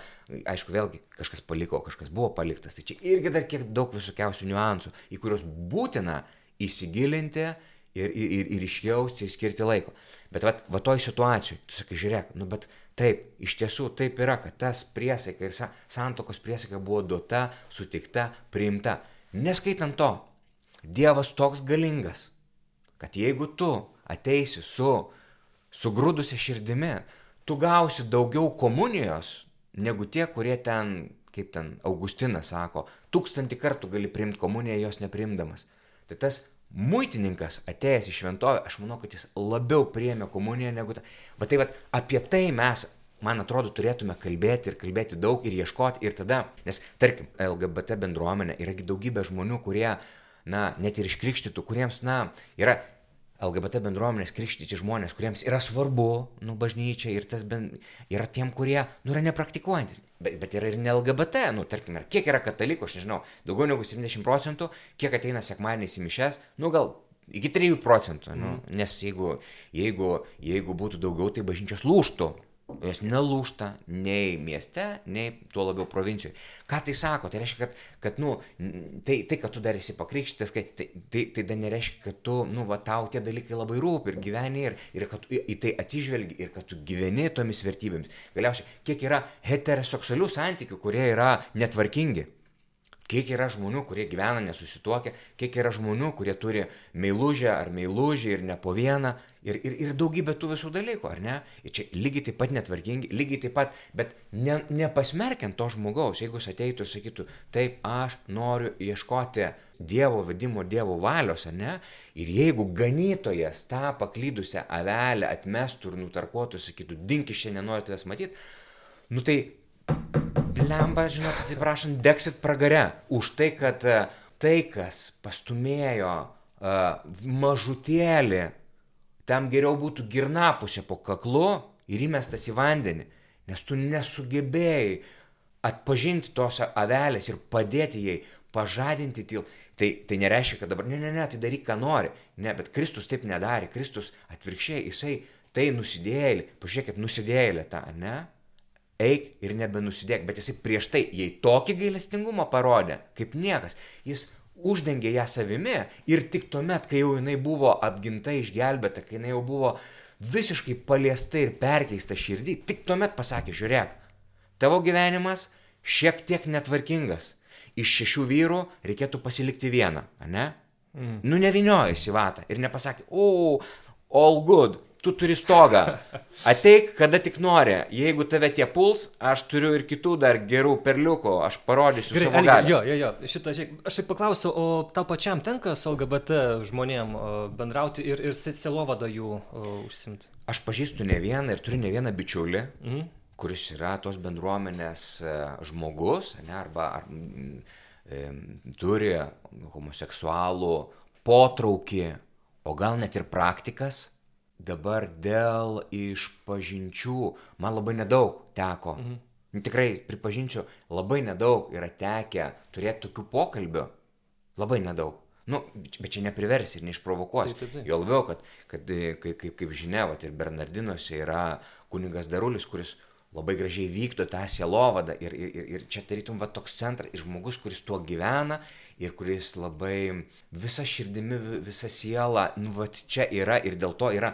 aišku, vėlgi kažkas paliko, kažkas buvo paliktas. Tai čia irgi dar kiek daug visokiausių niuansų, į kuriuos būtina įsigilinti ir, ir, ir, ir išjausti, ir skirti laiko. Bet va, va toj situacijai, tu sakai, žiūrėk, nu bet taip, iš tiesų taip yra, kad tas priesaika ir sa, santokos priesaika buvo duota, sutikta, priimta. Neskaitant to, Dievas toks galingas, kad jeigu tu ateisi su sugrūdusi širdimi, tu gausi daugiau komunijos negu tie, kurie ten, kaip ten Augustinas sako, tūkstantį kartų gali priimti komuniją jos neprimdamas. Tai tas muitininkas atėjęs į šventovę, aš manau, kad jis labiau priemė komuniją negu ta. Va tai va, apie tai mes, man atrodo, turėtume kalbėti ir kalbėti daug ir ieškoti ir tada, nes tarkim, LGBT bendruomenė yragi daugybė žmonių, kurie, na, net ir iškrikštytų, kuriems, na, yra LGBT bendruomenės krikštyti žmonės, kuriems yra svarbu, nu, bažnyčia ir tas ben, yra tiem, kurie, nu, yra nepraktikuojantis. Bet, bet yra ir ne LGBT, nu, tarkim, kiek yra katalikų, aš nežinau, daugiau negu 70 procentų, kiek ateina sekmadieniais į mišes, nu, gal iki 3 procentų, nu, mm. nes jeigu, jeigu, jeigu būtų daugiau, tai bažnyčios lūštų. Jos nelūšta nei mieste, nei tuo labiau provincijoje. Ką tai sako? Tai reiškia, kad, kad nu, tai, tai, kad tu dar esi pakrikštytas, tai, tai, tai dar nereiškia, kad tu, nu, va, tau tie dalykai labai rūpi ir gyveni ir, ir kad tu į tai atsižvelgi ir kad tu gyveni tomis vertybėmis. Galiausiai, kiek yra heteroseksualių santykių, kurie yra netvarkingi Kiek yra žmonių, kurie gyvena nesusituokę, kiek yra žmonių, kurie turi meilužę ar meilužį ir ne po vieną ir, ir, ir daugybė tų visų dalykų, ar ne? Ir čia lygiai taip pat netvarkingi, lygiai taip pat, bet ne, nepasmerkiant to žmogaus, jeigu jis ateitų ir sakytų, taip, aš noriu ieškoti Dievo vedimo, Dievo valios, ar ne? Ir jeigu ganytojas tą paklydusią avelę atmestų ir nutarkuotų, sakytų, dink iš čia nenoriu tavęs matyti, nu tai blemba, žinot, atsiprašant, deksit pragare už tai, kad e, tai, kas pastumėjo uh, mažutėlį, tam geriau būtų girnapusė po kaklu ir įmestas į vandenį, nes tu nesugebėjai atpažinti tos avelės ir padėti jai, pažadinti til. Tai, tai nereiškia, kad dabar, ne, ne, ne, tai daryk, ką nori. Ne, bet Kristus taip nedarė. Kristus atvirkščiai, jisai tai nusidėjėlį, pažiūrėkit, nusidėjėlį tą, ne? Eik ir nebenusidėk, bet jisai prieš tai, jei tokį gailestingumą parodė, kaip niekas, jis uždengė ją savimi ir tik tuomet, kai jau jinai buvo apginta, išgelbėta, kai jinai jau buvo visiškai paliesta ir perkeista širdį, tik tuomet pasakė, žiūrėk, tavo gyvenimas šiek tiek netvarkingas. Iš šešių vyrų reikėtų pasilikti vieną, ne? Mm. Nu neviniojasi vatą ir nepasakė, o, all good, tu turi stogą. Ateik, kada tik nori. Jeigu tave tie puls, aš turiu ir kitų dar gerų perliukų, aš parodysiu Gerai, savo galę. Jo, jo, jo. Šitą, žiūrėk, aš taip paklausiu, o tau pačiam tenka su LGBT žmonėm bendrauti ir, ir selovada jų užsimti? Aš pažįstu ne vieną ir turiu ne vieną bičiulį. Mhm kuris yra tos bendruomenės e, žmogus, ne, arba ar, e, turi homoseksualų potraukį, o gal net ir praktikas, dabar dėl išpažinčių man labai nedaug teko. Mhm. Nu, tikrai pripažinčiau, labai nedaug yra tekę turėti tokių pokalbių. Labai nedaug. Nu, bet čia nepriversi ir neišprovokuosi. Taip, taip, taip. Jo labiau, kad, kad kaip, kaip, kaip žinia, vat, ir Bernardinuose yra kunigas Darulis, kuris labai gražiai vykdo tą sielovadą ir, ir, ir čia tarytum va toks centras, ir žmogus, kuris tuo gyvena ir kuris labai visa širdimi, visa siela, nu va čia yra ir dėl to yra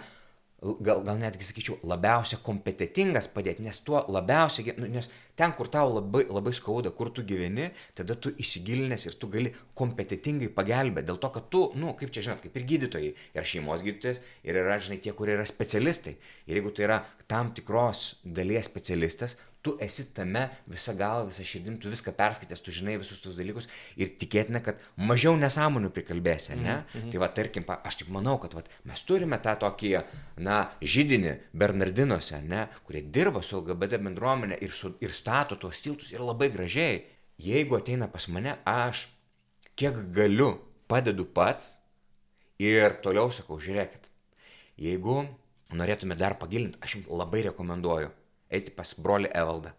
gal, gal netgi sakyčiau, labiausiai kompetitingas padėti, nes tuo labiausiai, nu, nes ten, kur tau labai, labai skauda, kur tu gyveni, tada tu įsigilinęs ir tu gali kompetitingai pagelbėti. Dėl to, kad tu, nu, kaip čia žinot, kaip ir gydytojai, yra šeimos gydytojas ir yra, žinai, tie, kurie yra specialistai. Ir jeigu tai yra tam tikros dalies specialistas, tu esi tame visa galva, visa širdim, tu viską perskaitęs, tu žinai visus tus dalykus ir tikėtina, kad mažiau nesąmonių prikalbėsi, ne? Mm -hmm. Tai va, tarkim, aš tik manau, kad va, mes turime tą tokį, na, žydinį Bernardinuose, ne, kurie dirba su LGBT bendruomenė ir, su, ir stato tuos tiltus ir labai gražiai. Jeigu ateina pas mane, aš kiek galiu padedu pats ir toliau sakau, žiūrėkit, jeigu norėtume dar pagilinti, aš jums labai rekomenduoju eiti pas brolį Evaldą.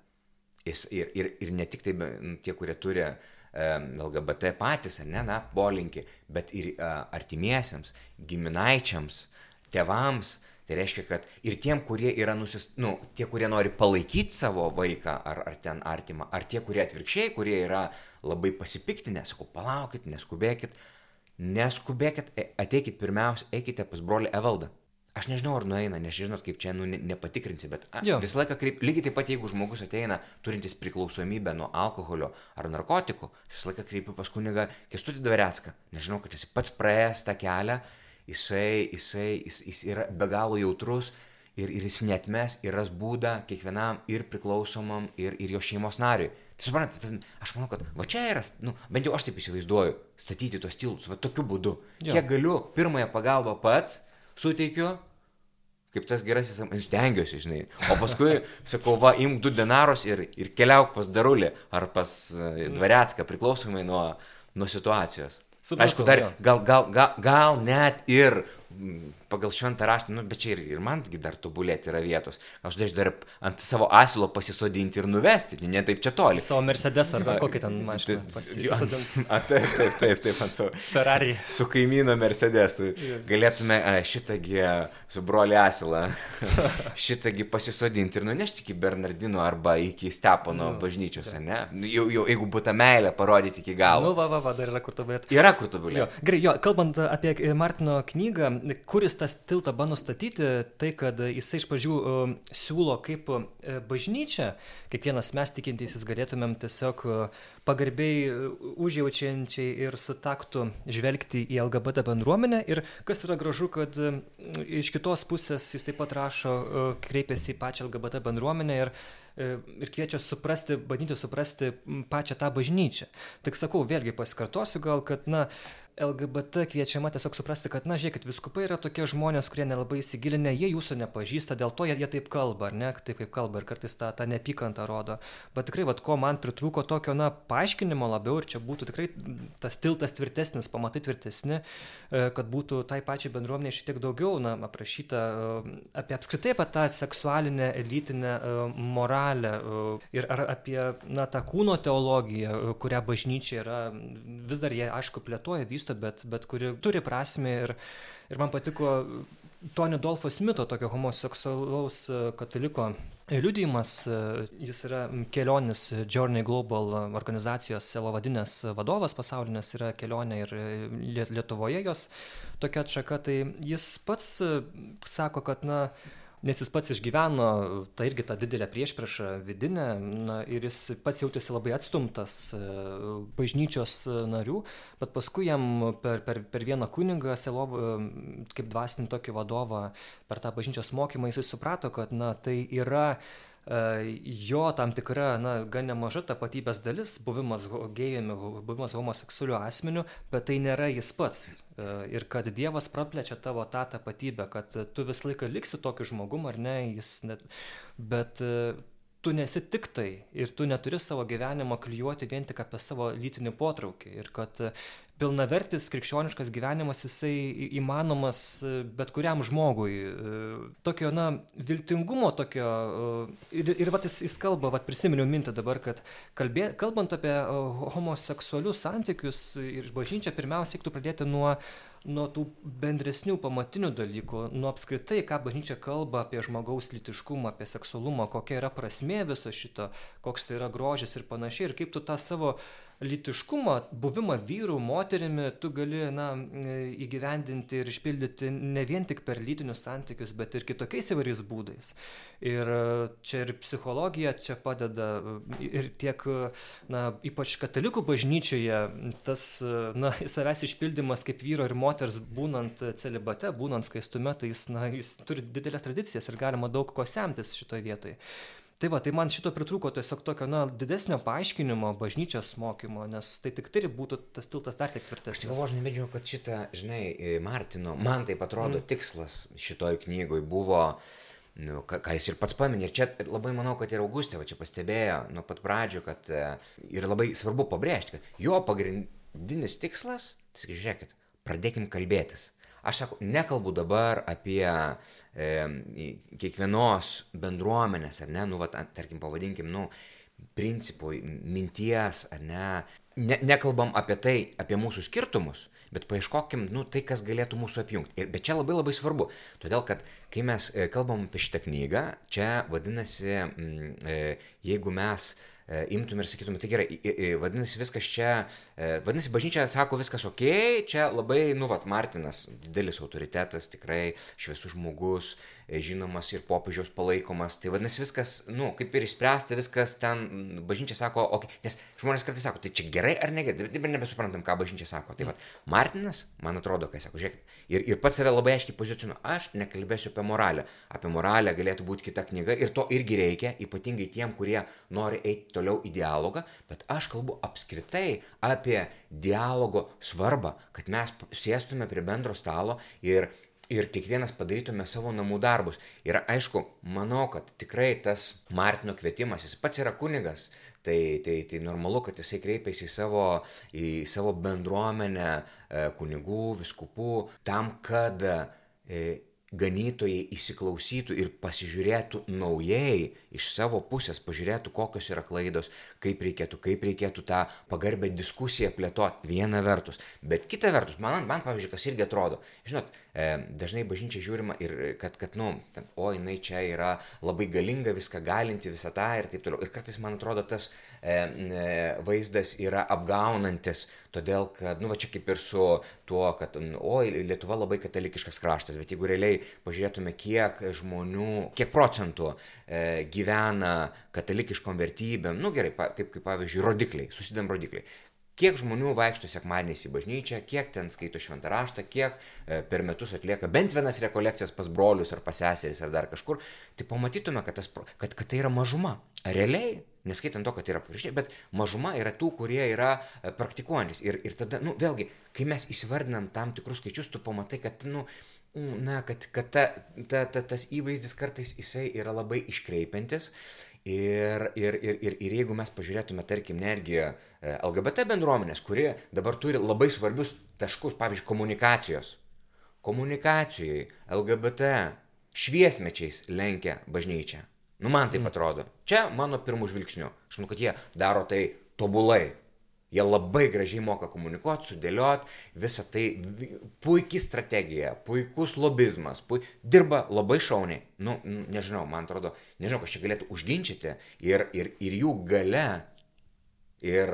Jis, ir, ir, ir ne tik tai nu, tie, kurie turi LGBT patys, ne, na, polinkį, bet ir artimiesiems, giminaičiams, tėvams. Tai reiškia, kad ir tiem, kurie yra nusis, nu, tie, kurie nori palaikyti savo vaiką ar, ar ten artimą, ar tie, kurie atvirkščiai, kurie yra labai pasipiktinę, sakau, palaukit, neskubėkit, neskubėkit, e, ateikit pirmiausia, eikite pas brolį Evaldą. Aš nežinau, ar nueina, nes žinot, kaip čia nu, ne, nepatikrinsi, bet a, visą laiką kreip, lygiai taip pat, jeigu žmogus ateina turintis priklausomybę nuo alkoholio ar narkotikų, visą laiką kreipiu pas kunigą Kestutį Dvarecką. Nežinau, kad jis pats praėjęs tą kelią, jisai, jisai, jis, jis yra be galo jautrus ir, ir jis netmes ir ras būdą kiekvienam ir priklausomam ir, ir jo šeimos nariui. Tai suprantate, aš manau, kad va čia yra, nu, bent jau aš taip įsivaizduoju, statyti tos tiltus, va tokiu būdu. Jo. Kiek galiu pirmąją pagalbą pats suteikiu, kaip tas gerasis, stengiuosi, žinai. O paskui sakau, va, imk du denarus ir, ir keliauk pas Darulį ar pas e, Dvaretską, priklausomai nuo, nuo situacijos. Supratau, Aišku, dar gal, gal, gal, gal net ir pagal šventą raštą, nu, bet čia ir, ir mangi dar tobulėti yra vietos. Aš daž dar ant savo asilo pasisodinti ir nuvesti, ne taip čia toli. Savo Mercedes ar kokį ten mašiną. Taip, taip, taip, taip, ant savo. Ferrari. Su kaimyno Mercedesu. Galėtume šitągi su broli asilą, šitągi pasisodinti ir nunešti iki Bernardino arba iki Stepono nu, bažnyčios, ne? Jau, jau, jeigu būtų meilė parodyti iki galo. Nu, va, va, va, dar yra kur tobulėti. Yra kur tobulėti. Gerai, jo, kalbant apie Martino knygą, kuris tas tiltą bando statyti, tai kad jisai iš pradžių uh, siūlo kaip uh, bažnyčia, kiekvienas mes tikintysis galėtumėm tiesiog uh, pagarbiai uh, užjaučiančiai ir su taktu žvelgti į LGBT bendruomenę. Ir kas yra gražu, kad uh, iš kitos pusės jis taip pat rašo, uh, kreipiasi į pačią LGBT bendruomenę ir ir kviečia suprasti, bandyti suprasti pačią tą bažnyčią. Tik sakau, vėlgi pasikartosiu gal, kad, na, LGBT kviečiama tiesiog suprasti, kad, na, žiūrėkit, viskupai yra tokie žmonės, kurie nelabai įsigilinę, jie jūsų nepažįsta, dėl to jie, jie taip kalba, ar ne, taip kaip kalba ir kartais tą, tą nepykantą rodo. Bet tikrai, vad, ko man pritrūko tokio, na, paaiškinimo labiau ir čia būtų tikrai tas tiltas tvirtesnis, pamatai tvirtesni, e, kad būtų tai pačiai bendruomeniai šiek tiek daugiau, na, aprašyta e, apie apskritai apie tą seksualinę, elitinę e, moralę ir ar apie, na, tą kūno teologiją, kurią bažnyčia yra, vis dar jie, aišku, plėtoja, vysto bet, bet kuri turi prasme ir, ir man patiko Tony Dolfo Smito, tokio homoseksualaus kataliko liudijimas, e, jis yra kelionis Journey Global organizacijos selovadinės vadovas pasaulinės, yra kelionė ir Lietuvoje jos tokia atšaka, tai jis pats e, sako, kad, na, nes jis pats išgyveno tą irgi tą didelę priešpriešą vidinę na ir jis pats jautėsi labai atstumtas e, bažnyčios narių bet paskui jam per per per vieną kunigą sielov kaip dvasinį tokį vadovą per tą bažnyčios mokymą jisai suprato kad na tai yra e, jo tam tikra, na, gan nemaža tapatybės dalis, buvimas gėjumi, buvimas homoseksualiu asmeniu, bet tai nėra jis pats. E, ir kad Dievas praplečia tavo tą tapatybę, kad tu visą laiką liksi tokiu žmogum ar ne, jis net, bet e, tu nesi tik tai ir tu neturi savo gyvenimo klijuoti vien tik apie savo lytinį potraukį ir kad pilnavertis krikščioniškas gyvenimas jisai įmanomas e, bet kuriam žmogui. Tokio, na, viltingumo tokio. Ir, ir vat jis, jis kalba, vat prisiminiau mintį dabar, kad kalbė, kalbant apie homoseksualius santykius ir bažnyčią, pirmiausia, reiktų pradėti nuo nuo tų bendresnių pamatinių dalykų, nuo apskritai, ką bažnyčia kalba apie žmogaus litiškumą, apie seksualumą, kokia yra prasmė viso šito, koks tai yra grožis ir panašiai, ir kaip tu tą savo lytiškumą, buvimą vyrų, moterimi, tu gali na, įgyvendinti ir išpildyti ne vien tik per lytinius santykius, bet ir kitokiais įvairiais būdais. Ir čia ir psichologija čia padeda, ir tiek, na, ypač katalikų bažnyčioje, tas, na, savęs išpildymas kaip vyro ir moters būnant celibate, būnant skaistume, tai jis, na, jis turi didelės tradicijas ir galima daug ko semtis šitoje vietoje tai va tai man šito pritrūko tiesiog tokio na didesnio paaiškinimo bažnyčios mokymo nes tai tik tai būtų tas tiltas dar tik tvirtesnis aš galvoju žinai medžiau kad šitą žinai martino man taip atrodo mm. tikslas šitoj knygoj buvo nu, ką, ką jis ir pats paminė. Ir čia labai manau, kad ir Augustė va čia pastebėjo nuo pat pradžių, kad e, ir labai svarbu pabrėžti, kad jo pagrindinis tikslas, tai žiūrėkit, pradėkim kalbėtis. Aš sakau, nekalbu dabar apie e, kiekvienos bendruomenės, ar ne, nu, va, tarkim, pavadinkim, nu, principų, minties, ar ne, ne, nekalbam apie tai, apie mūsų skirtumus, bet paieškokim, nu, tai, kas galėtų mūsų apjungti. Ir, bet čia labai labai svarbu, todėl kad kai mes e, kalbam apie šitą knygą, čia vadinasi, e, jeigu mes imtum ir sakytum, tai gerai, vadinasi, viskas čia, e, vadinasi, bažnyčia sako viskas ok, čia labai, nu, vat, Martinas, didelis autoritetas, tikrai šviesus žmogus, e, žinomas ir popiežiaus palaikomas, tai vadinasi, viskas, nu, kaip ir išspręsta, viskas ten, bažnyčia sako, ok, nes žmonės kartais sako, tai čia gerai ar negerai, dabar nebesuprantam, ką bažnyčia sako. Tai vad, Martinas, man atrodo, kai sako, žiūrėkit, ir, ir pats save labai aiškiai pozicionuoju, aš nekalbėsiu apie moralę, apie moralę galėtų būti kita knyga ir to irgi reikia, ypatingai tiem, kurie nori eiti toliau į dialogą, bet aš kalbu apskritai apie dialogo svarbą, kad mes sėstume prie bendro stalo ir ir kiekvienas padarytume savo namų darbus. Ir aišku, manau, kad tikrai tas Martino kvietimas, jis pats yra kunigas, tai, tai, tai normalu, kad jisai kreipiasi į savo, į savo bendruomenę e, kunigų, viskupų, tam, kad e, ganytojai įsiklausytų ir pasižiūrėtų naujai iš savo pusės, pažiūrėtų, kokios yra klaidos, kaip reikėtų, kaip reikėtų tą pagarbę diskusiją plėtoti viena vertus. Bet kita vertus, man, man pavyzdžiui, kas irgi atrodo, žinot, e, dažnai bažnyčia žiūrima ir kad, kad nu, ten, o jinai čia yra labai galinga, viską galinti, visą tą ir taip toliau. Ir kartais man atrodo, tas e, e, vaizdas yra apgaunantis, todėl kad, nu, va čia kaip ir su tuo, kad, oi, Lietuva labai katalikiškas kraštas, bet jeigu realiai pažiūrėtume, kiek žmonių, kiek procentų e, gyvena katalikiškom vertybėm, nu gerai, pa, kaip, kaip pavyzdžiui, rodikliai, susidėm rodikliai. Kiek žmonių vaikšto sekmadieniais į bažnyčią, kiek ten skaito šventą raštą, kiek e, per metus atlieka bent vienas rekolekcijas pas brolius ar pas seseris ar dar kažkur, tai pamatytume, kad, tas, kad, kad tai yra mažuma. Realiai, neskaitant to, kad yra pakraščiai, bet mažuma yra tų, kurie yra e, praktikuojantis. Ir, ir tada, nu, vėlgi, kai mes įsivardinam tam tikrus skaičius, tu pamatai, kad, nu, na, kad, kad ta, ta, ta, tas įvaizdis kartais jisai yra labai iškreipiantis. Ir, ir, ir, ir, ir jeigu mes pažiūrėtume, tarkim, netgi e, LGBT bendruomenės, kurie dabar turi labai svarbius taškus, pavyzdžiui, komunikacijos. Komunikacijai LGBT šviesmečiais lenkia bažnyčią. Nu, man taip mm. atrodo. Čia mano pirmų žvilgsnių. Aš manau, kad jie daro tai tobulai. Jie labai gražiai moka komunikuoti, sudėlioti, visą tai puikiai strategija, puikus lobizmas, pui... dirba labai šauniai. Nu, nežinau, man atrodo, nežinau, kas čia galėtų užginčyti ir, ir, ir jų gale, ir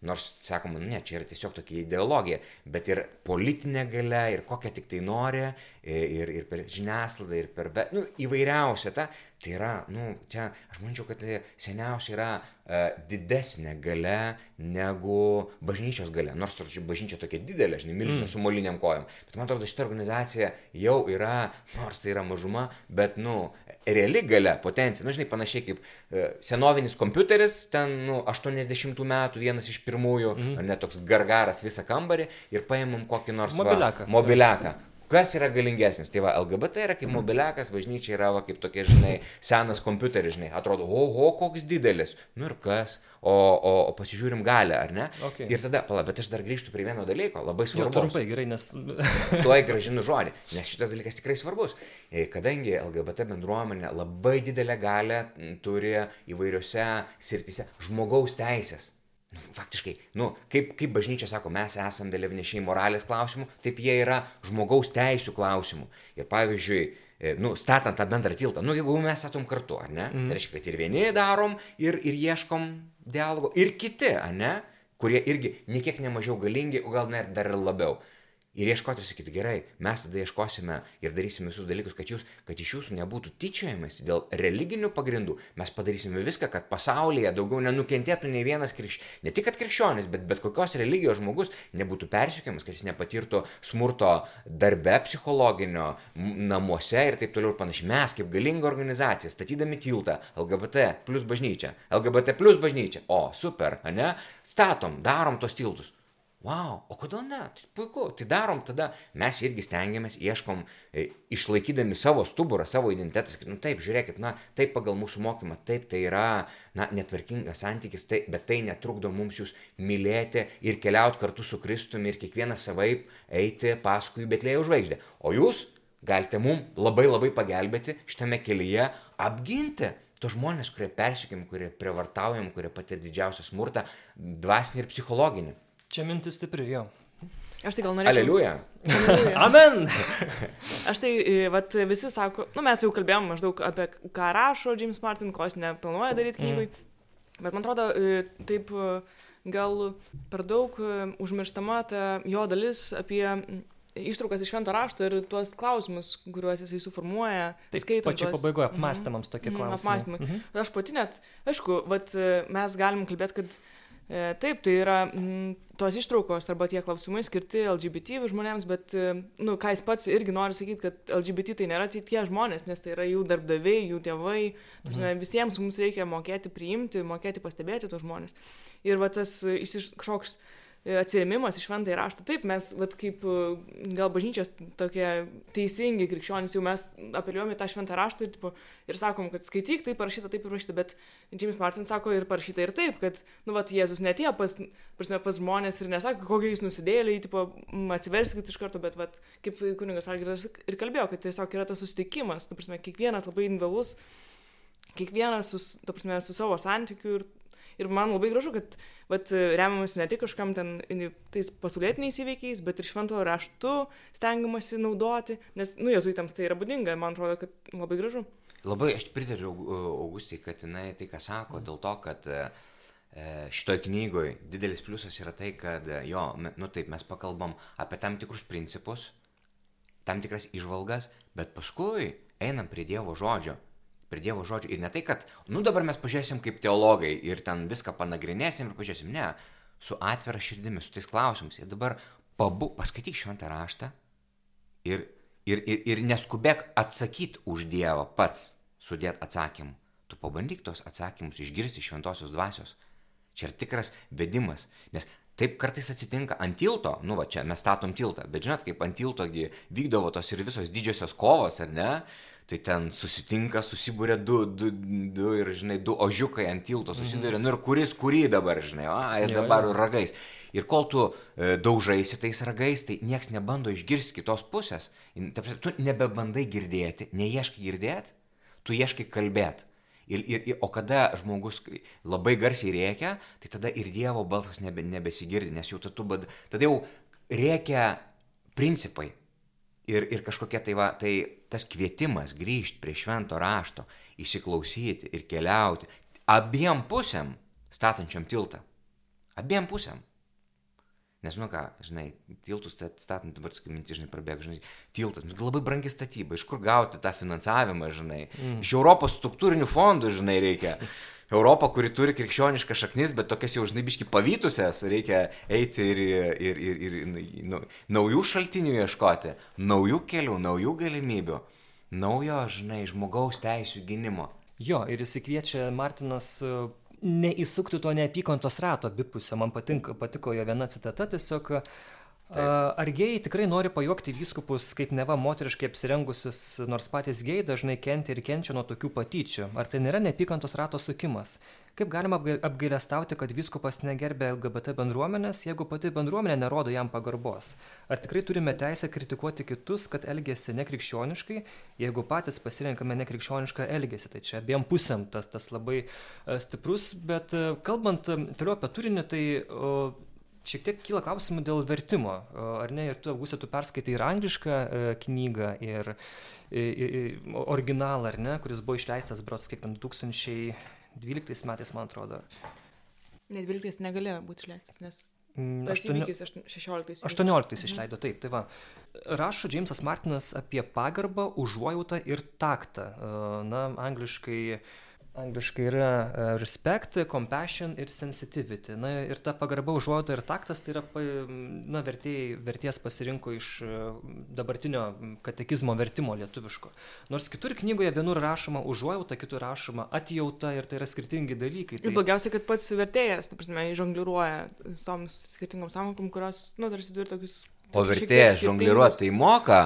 nors sakoma, nu ne, čia yra tiesiog tokia ideologija, bet ir politinė gale, ir kokią tik tai nori, ir, ir per žiniasklaidą, ir per, nu, įvairiausią tą, tai yra, nu, čia, aš manyčiau, kad tai seniausiai yra e, didesnė gale negu bažnyčios gale. Nors bažnyčia tokia didelė, žinai, milžinė mm. su moliniam kojom. Bet man atrodo, šita organizacija jau yra, nors tai yra mažuma, bet, nu, reali gale, potencija. Nu, žinai, panašiai kaip e, senovinis kompiuteris, ten, nu, 80 metų vienas iš pirmųjų, mm. net toks gargaras visą kambarį ir paėmėm kokį nors mobiliaką. Va, mobiliaką Kas yra galingesnis? Tai va, LGBT yra kaip mobiliakas, bažnyčia yra va, kaip tokia, žinai, senas kompiuteris, žinai, atrodo, oho, koks didelis. Nu ir kas? O, o, o pasižiūrim galę, ar ne? Okay. Ir tada, pala, bet aš dar grįžtu prie vieno dalyko, labai svarbu. Trumpai, gerai, nes... Tuoj gražinu žodį, nes šitas dalykas tikrai svarbus. E, kadangi LGBT bendruomenė labai didelę galę turi įvairiose srityse žmogaus teisės. Nu, faktiškai, nu, kaip, kaip bažnyčia sako, mes esame vėliavnešiai moralės klausimų, taip jie yra žmogaus teisų klausimų. Ir pavyzdžiui, e, nu, statant tą bendrą tiltą, nu, jeigu mes statom kartu, ar ne, mm. tai reiškia, kad ir vieni darom, ir, ir ieškom dialogo, ir kiti, ar ne, kurie irgi niekiek nemažiau galingi, o gal net dar ir labiau ir ieškoti ir sakyti, gerai, mes tada ieškosime ir darysime visus dalykus, kad, jūs, kad iš jūsų nebūtų tyčiojamas dėl religinių pagrindų. Mes padarysime viską, kad pasaulyje daugiau nenukentėtų nei vienas krikščionis, ne tik krikščionis, bet bet kokios religijos žmogus nebūtų persikiamas, kad jis nepatirtų smurto darbe psichologinio, namuose ir taip toliau ir panašiai. Mes kaip galinga organizacija, statydami tiltą LGBT plus bažnyčia, LGBT plus bažnyčia, o super, ne, statom, darom tos tiltus Wow, o kodėl ne? Tai puiku, tai darom tada, mes irgi stengiamės, ieškom, e, išlaikydami savo stuburą, savo identitetą, sakyti, nu taip, žiūrėkit, na, taip pagal mūsų mokymą, taip tai yra, na, netvarkingas santykis, taip, bet tai netrukdo mums jūs mylėti ir keliauti kartu su Kristumi ir kiekvieną savaip eiti paskui Betlėjo žvaigždę. O jūs galite mums labai labai pagelbėti šitame kelyje apginti tos žmonės, kurie persikim, kurie prievartaujam, kurie patiria didžiausią smurtą, dvasinį ir psichologinį. Čia mintis stipri, jo. Aš tai gal norėčiau. Aleliuja. Amen. Aš tai, e, vat, visi sako, nu mes jau kalbėjom maždaug apie ką rašo James Martin, ko jis neplanuoja daryti knygui. Mm. Bet man atrodo, e, taip e, gal per daug užmirštama ta jo dalis apie ištraukas iš švento rašto ir tuos klausimus, kuriuos jisai suformuoja. Taip, skaitant. Pačiu tuos... pabaigoje apmąstymams tokie mhm, klausimai. Apmąstymai. Mhm. Aš pati net, aišku, vat, mes galim kalbėti, kad taip, tai yra m, mm, tos ištraukos arba tie klausimai skirti LGBT žmonėms, bet, e, nu, ką jis pats irgi nori sakyti, kad LGBT tai nėra tai tie žmonės, nes tai yra jų darbdaviai, jų tėvai, mhm. visiems mums reikia mokėti priimti, mokėti pastebėti tos žmonės. Ir va tas kažkoks atsirėmimas į šventąjį raštą. Taip, mes, vat, kaip gal bažnyčios tokie teisingi krikščionys, jau mes apeliuojame tą šventą raštą ir, tipo, ir sakom, kad skaityk, taip parašyta, taip parašyta, bet James Martin sako ir parašyta ir taip, kad, nu, vat, Jėzus netėjo pas, prasme, pas žmonės ir nesako, kokie jūs nusidėliai, tipo, atsiverskit iš karto, bet, vat, kaip kuningas Algirdas ir kalbėjo, kad tiesiog yra tas susitikimas, ta prasme, kiekvienas labai individualus, kiekvienas su, prasme, su savo santykiu ir ir man labai gražu, kad vat, remiamas ne tik kažkam ten tais pasaulietiniais įveikiais, bet ir šventojo raštu stengiamasi naudoti, nes, nu, jezuitams tai yra būdinga, man atrodo, kad labai gražu. Labai aš pritariu Augustai, kad jinai tai, ką sako, dėl to, kad e, šitoj knygoje didelis pliusas yra tai, kad jo, nu taip, mes pakalbam apie tam tikrus principus, tam tikras išvalgas, bet paskui einam prie Dievo žodžio prie Dievo žodžio. Ir ne tai, kad, nu dabar mes pažiūrėsim kaip teologai ir ten viską panagrinėsim ir pažiūrėsim. Ne, su atvira širdimi, su tais klausimais. Ir dabar pabu, paskaityk šventą raštą ir, ir, ir, ir neskubėk atsakyti už Dievą pats, sudėt atsakymų. Tu pabandyk tos atsakymus išgirsti iš šventosios dvasios. Čia yra tikras vedimas, nes Taip kartais atsitinka ant tilto, nu va čia mes statom tiltą, bet žinot, kaip ant tiltogi vykdavo tos ir visos didžiosios kovos, ar ne? Tai ten susitinka, susibūrė du, du, du ir, žinai, du ožiukai ant tilto susiduria, mhm. nu ir kuris kurį dabar, žinai, a, ir dabar jo, jo. ragais. Ir kol tu e, daužaisi tais ragais, tai nieks nebando išgirsti kitos pusės. Tu nebebandai girdėti, neieškai girdėti, tu ieškai kalbėti. Ir, ir, ir, o kada žmogus labai garsiai rėkia, tai tada ir Dievo balsas nebe, nebesigirdi, nes jau tada, tada jau rėkia principai, ir, ir kažkokia tai va, tai tas kvietimas grįžti prie švento rašto, įsiklausyti ir keliauti abiem pusėm statančiam tiltą. Abiem pusėm. Nes, nu ką, žinai, tiltus statant, dabar tokia mintis, žinai, prabėga, žinai, tiltas, nu, labai brangi statyba, iš kur gauti tą finansavimą, žinai, mm. iš Europos struktūrinių fondų, žinai, reikia. Europą, kuri turi krikščionišką šaknis, bet tokias jau žnaibiški pavytusias, reikia eiti ir, ir, ir, ir, ir naujų šaltinių ieškoti, naujų kelių, naujų galimybių, naujo, žinai, žmogaus teisų gynimo. Jo, ir jis kviečia Martinas e, neįsukti to neapykantos rato abipusio. Man patinka, patiko jo viena citata, tiesiog uh, Taip. Ar gėjai tikrai nori pajuokti vyskupus kaip neva moteriškai apsirengusius, nors patys gėjai dažnai kentia ir kenčia nuo tokių patyčių? Ar tai nėra neapykantos rato sukimas? Kaip galima apgailestauti, kad vyskupas negerbė LGBT bendruomenės, jeigu pati bendruomenė nerodo jam pagarbos? Ar tikrai turime teisę kritikuoti kitus, kad elgesi nekrikščioniškai, jeigu patys pasirenkame nekrikščionišką elgesį? Tai čia abiem pusėm tas, tas labai stiprus, bet kalbant toliau apie turinį, tai šiek tiek kyla klausimų dėl vertimo, ar ne? Ir tu, Augustė, tu perskaitai ir anglišką e, knygą, ir, ir, ir originalą, ar ne, kuris buvo išleistas, brots, kiek ten 2012 metais, man atrodo. Net 12 negalėjo būti išleistas, nes Mm, tas aštuoni- įvykis aštuon- 16. 18 išleido, taip, tai va. Rašo Džeimsas Martinas apie pagarbą, užuojautą ir taktą. E, Na, angliškai, angliškai yra e, respect, compassion ir sensitivity. Na ir ta pagarba, užuojauta ir taktas tai yra, na, vertėjai, verties pasirinko iš e, dabartinio katekizmo vertimo lietuviško. Nors kitur knygoje vienur rašoma užuojauta, kitur rašoma atjauta ir tai yra skirtingi dalykai. Ir Tai, blogiausia, kad pats vertėjas, ta prasme, žongliruoja su tom skirtingom sąmokom, kurios, nu, tarsi turi tokius... O vertėjas žongliruoti tai moka?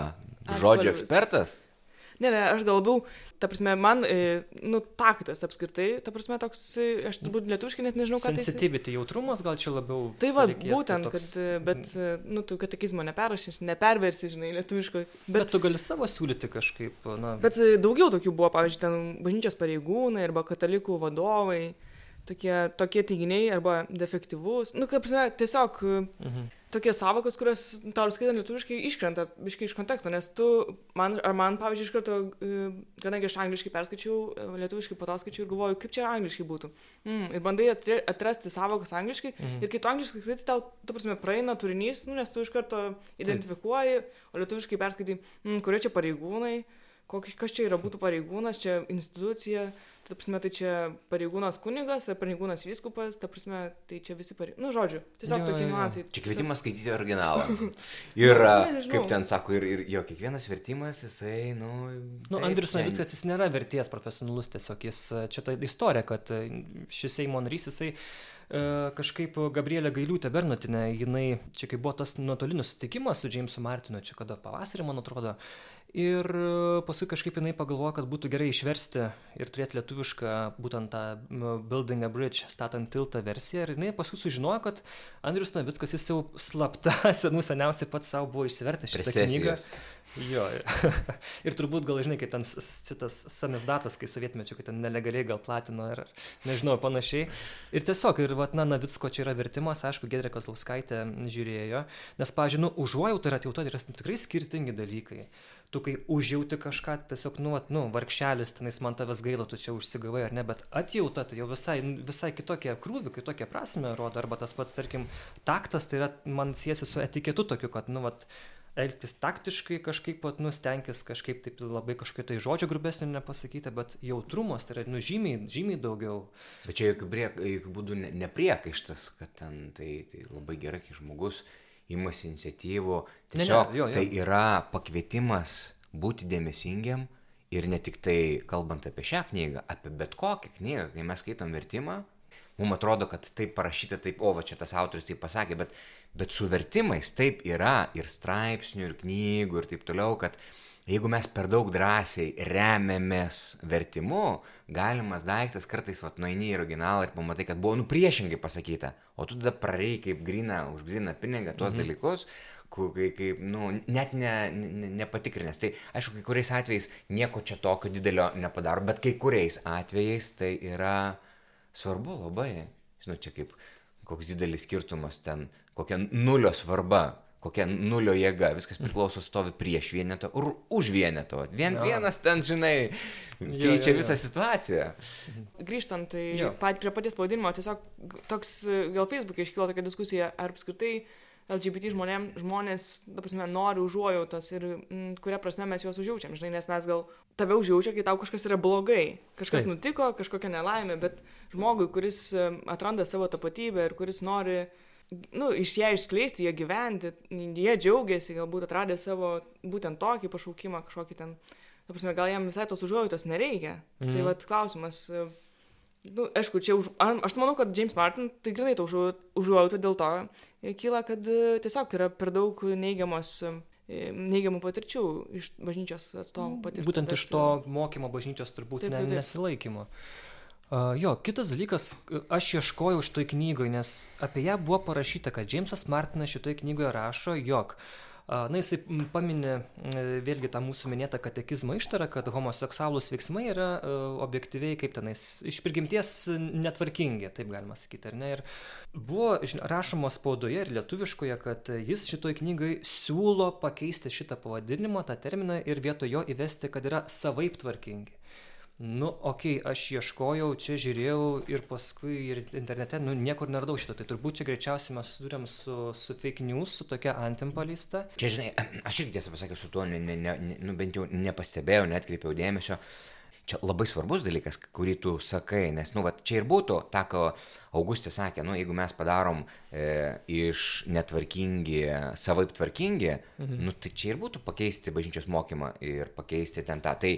Žodžio ekspertas? Ne, ne, aš gal labiau, ta prasme, man, e, nu, taktas apskritai, ta prasme, toks, e, aš turbūt lietuviškai net nežinau, ką tai... sensitivity, jautrumas gal čia labiau. Tai va, būtent, toks- kad, e, bet, nu, tu katekizmo neperrašys, neperversi, žinai, lietuviško. Bet, Bet, tu gali savo siūlyti kažkaip, na. bet daugiau tokių buvo, pavyzdžiui, ten bažnyčios pareigūnai arba katalikų vadovai, tokie, tokie teiginiai arba defektyvus. Nu, kaip prasme, tiesiog Mhm. Tokie savokos, kurios tau skaitant lietuviškai iškrenta biškai iš konteksto, nes tu, man, ar man, pavyzdžiui, iš karto, e, kadangi aš angliškai perskaičiau, e, lietuviškai po to skaičiau ir galvoju, kaip čia angliškai būtų. Mm, ir bandai atrasti savokas angliškai Mhm. ir kai tu angliškai skaitai, tau, tu prasme, praeina turinys, nu, nes tu iš karto identifikuoji, o lietuviškai perskaitai, mm, kurie čia pareigūnai, kokį, kas čia yra būtų pareigūnas, čia institucija. Ta prasme, tai čia pareigūnas kunigas, ar pareigūnas vyskupas, ta prasme, tai čia visi pareigūnai. Nu, žodžiu, tiesiog Jo, tokie niuansai. Čia kvietimas skaityti originalą. Ir, a, Ne, kaip ten sako, ir, ir jo, kiekvienas vertimas, jisai, nu... Nu, taip, Andrius Navickas, jis nėra vertėjas profesionalus, tiesiog jis, čia ta istorija, kad šis Seimo narys, jisai kažkaip Gabrielė Gailiūtė Bernotinė, jinai, čia kai buvo tas nuotolinis susitikimas su Jamesu Martinu, čia kada pavasarį, man atrodo, ir e, paskui kažkaip jinai pagalvojo, kad būtų gerai išversti ir turėti lietuvišką būtent tą Building a Bridge, statant tiltą versiją, ir jinai paskui sužinojo, kad Andrius Navickas, jis jau slapta, senų seniausiai pats savo buvo išsivertęs šitą knygą. Jo. ir turbūt gal žinai, kaip ten šitas samizdatas, kai sovietmečiu, kai ten nelegaliai gal platino ir nežinau, panašiai. Ir tiesiog, ir vat, na, Navicko čia yra vertimas, aišku, Gedrė Kazlauskaitė žiūrėjo, nes, pažinu, užuojauta ir atjauta yra tikrai skirtingi dalykai. Tu kai užjauti kažką, tiesiog, nu, vat, nu, vargšelis, tenais man tavęs gaila, tu čia užsigavai ar ne, bet atjauta tai jau visai, visai kitokie krūvi, kitokie prasme rodo, arba tas pats, tarkim, taktas, tai yra, man siesi su etiketu tokiu, kad, nu, vat, elgtis taktiškai kažkaip, pat, nu, stenkis kažkaip taip labai kažkokio tai žodžio grubesnio nepasakyti, bet jautrumas tai yra, nu, žymiai, žymiai daugiau. Bet čia jokių, brie, jokių būdų ne, nepriekaištas, kad ten tai, tai labai gerai, kai žmogus imasi iniciatyvų. Ne, ne, Tiesiog jo, jo. tai yra pakvietimas būti dėmesingiam ir ne tik tai kalbant apie šią knygą, apie bet kokią knygą, kai mes skaitom vertimą, mums atrodo, kad taip parašyta, taip, o va čia tas autorius taip pasakė, bet, bet su vertimais taip yra ir straipsnių, ir knygų, ir taip toliau, kad jeigu mes per daug drąsiai remiamės vertimu, galimas daiktas kartais, vat, nueini į originalą ir pamatai, kad buvo nu priešingai pasakyta, o tu tada prarai kaip grina, už grina pinigą tuos mhm. dalykus, ku- kai, kaip, nu, net ne, ne, nepatikrinęs. Tai aišku, kai kuriais atvejais nieko čia tokio didelio nepadaro, bet kai kuriais atvejais tai yra svarbu labai. Žinau, čia kaip koks didelis skirtumas ten, kokia nulio svarba, kokia nulio jėga, viskas priklauso stovi prieš vieneto ir už vieneto. Vien Jo. vienas ten, žinai, keičia visą situaciją. Grįžtant, tai Jo. pat, prie paties pavadinimo, tiesiog toks, gal Facebook'e iškilo tokia diskusija, ar apskritai LGBT žmonėm, žmonės, ta prasme, nori užuojautos ir m, kuria prasme mes juos užjaučiam, žinai, nes mes gal tave užjaučia, kai tau kažkas yra blogai, kažkas Taip. nutiko, kažkokia nelaimė, bet žmogui, kuris atranda savo tapatybę ir kuris nori, nu, iš ją išskleisti, ją gyventi, jie džiaugiasi, galbūt atradė savo būtent tokį pašaukimą, kažkokį ten, ta prasme, gal jam visai tos užuojautos nereikia. Mhm. Tai Mhm. vad klausimas. Nu, aišku, čia už, a- aš manau, kad James Martin tai grinai to užuo- užuojauta dėl to e, kyla, kad e, tiesiog yra per daug neigiamos, e, neigiamų patirčių iš bažnyčios atstovų patirčių. Būtent bet, iš to mokymo bažnyčios turbūt Taip, taip, taip. nesilaikymo. Uh, jo, kitas dalykas, aš ieškojau šitoj knygoje, nes apie ją buvo parašyta, kad Džeimsas Martinas šitoj knygoje rašo, jog, uh, na jisai paminė vėlgi tą mūsų minėtą katekizmo ištarą, kad homoseksualūs veiksmai yra uh, objektyviai kaip tenais iš prigimties netvarkingi, taip galima sakyti, ar ne? Ir buvo rašoma spaudoje ir lietuviškoje, kad jis šitoj knygai siūlo pakeisti šitą pavadinimą, tą terminą ir vietoj jo įvesti, kad yra savaip tvarkingi. Nu okei aš ieškojau čia žiūrėjau ir paskui ir internete nu niekur neradau šito. Tai turbūt čia greičiausiai mes susiduriam su su feik niūs su tokia antim paleista čia žinai aš irgi tiesą pasakius su tuo ne ne ne nu bent jau nepastebėjau neatkreipiau dėmesio. Čia labai svarbus dalykas kurį tu sakai nes nu vat čia ir būtų tą ką augustė sakė nu jeigu mes padarom e, iš netvarkingi savaip tvarkingi mhm. nu tai čia ir būtų pakeisti bažnyčios mokymą ir pakeisti ten tą. Tai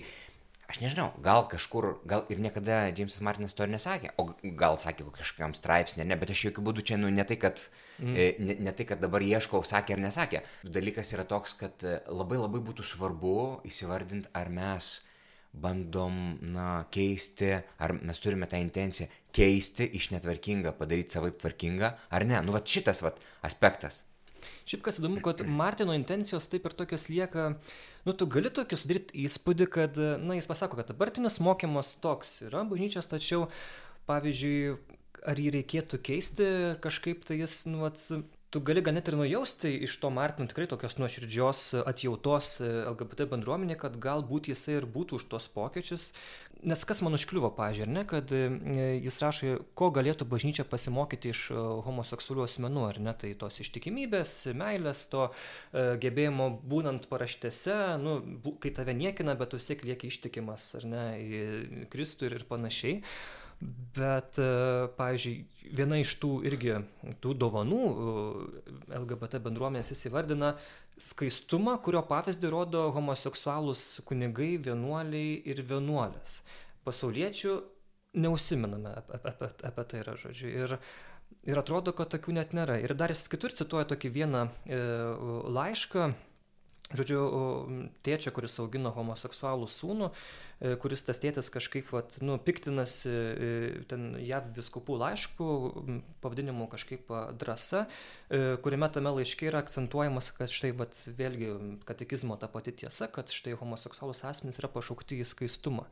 aš nežinau gal kažkur gal ir niekada džeimsas martinas to ir nesakė o gal sakė kažkokiam straipsny ne bet aš jokiu būdu čia nu ne tai kad mm. e, ne, ne tai kad dabar ieškau sakė ar nesakė. Dalykas yra toks kad e, labai labai būtų svarbu įsivardint ar mes bandom na keisti ar mes turime tą intenciją keisti iš netvarkingą padaryt savaip tvarkingą ar ne? Nu vat šitas vat aspektas. Šiaip kas įdomu, kad Martino intencijos taip ir tokios lieka nu tu gali tokį sudaryt įspūdį kad na jis pasako kad dabartinis mokymas toks yra bažnyčios tačiau pavyzdžiui ar jį reikėtų keisti kažkaip tai jis nu vat tu gali ir nujausti iš to martino tikrai tokios nuoširdžios atjautos lgbt bendruomenei kad galbūt jisai ir būtų už tuos pokyčius. Nes kas man užkliuvo ar ne kad e, jis rašo ko galėtų bažnyčia pasimokyti iš e, homoseksualių asmenų ar ne tai tos ištikimybės meilės to e, gebėjimo būnant paraštėse nu kai tave niekina bet tu vis tiek lieki ištikimas ar ne kristui ir panašiai Bet, e, pavyzdžiui, viena iš tų irgi tų dovanų e, LGBT bendruomenės įsivardina skaistumą, kurio pavyzdį rodo homoseksualūs kunigai, vienuoliai ir vienuolės. Pasauliečių neusiminame apie, apie, apie tai yra žodžiu. Ir, ir atrodo, kad tokių net nėra. Ir dar jis kitur cituoja tokį vieną e, laišką, žodžiu, tėčia, kuris augino homoseksualų sūnų, e, kuris tas tėtis kažkaip, vat, nu, piktinasi e, ten JAV viskupų laiškų, pavadinimu kažkaip drąsa, e, kuriame tame laiške yra akcentuojamas, kad štai, vat, vėlgi, katekizmo ta pati tiesa, kad štai homoseksualus asmenys yra pašaukti į skaistumą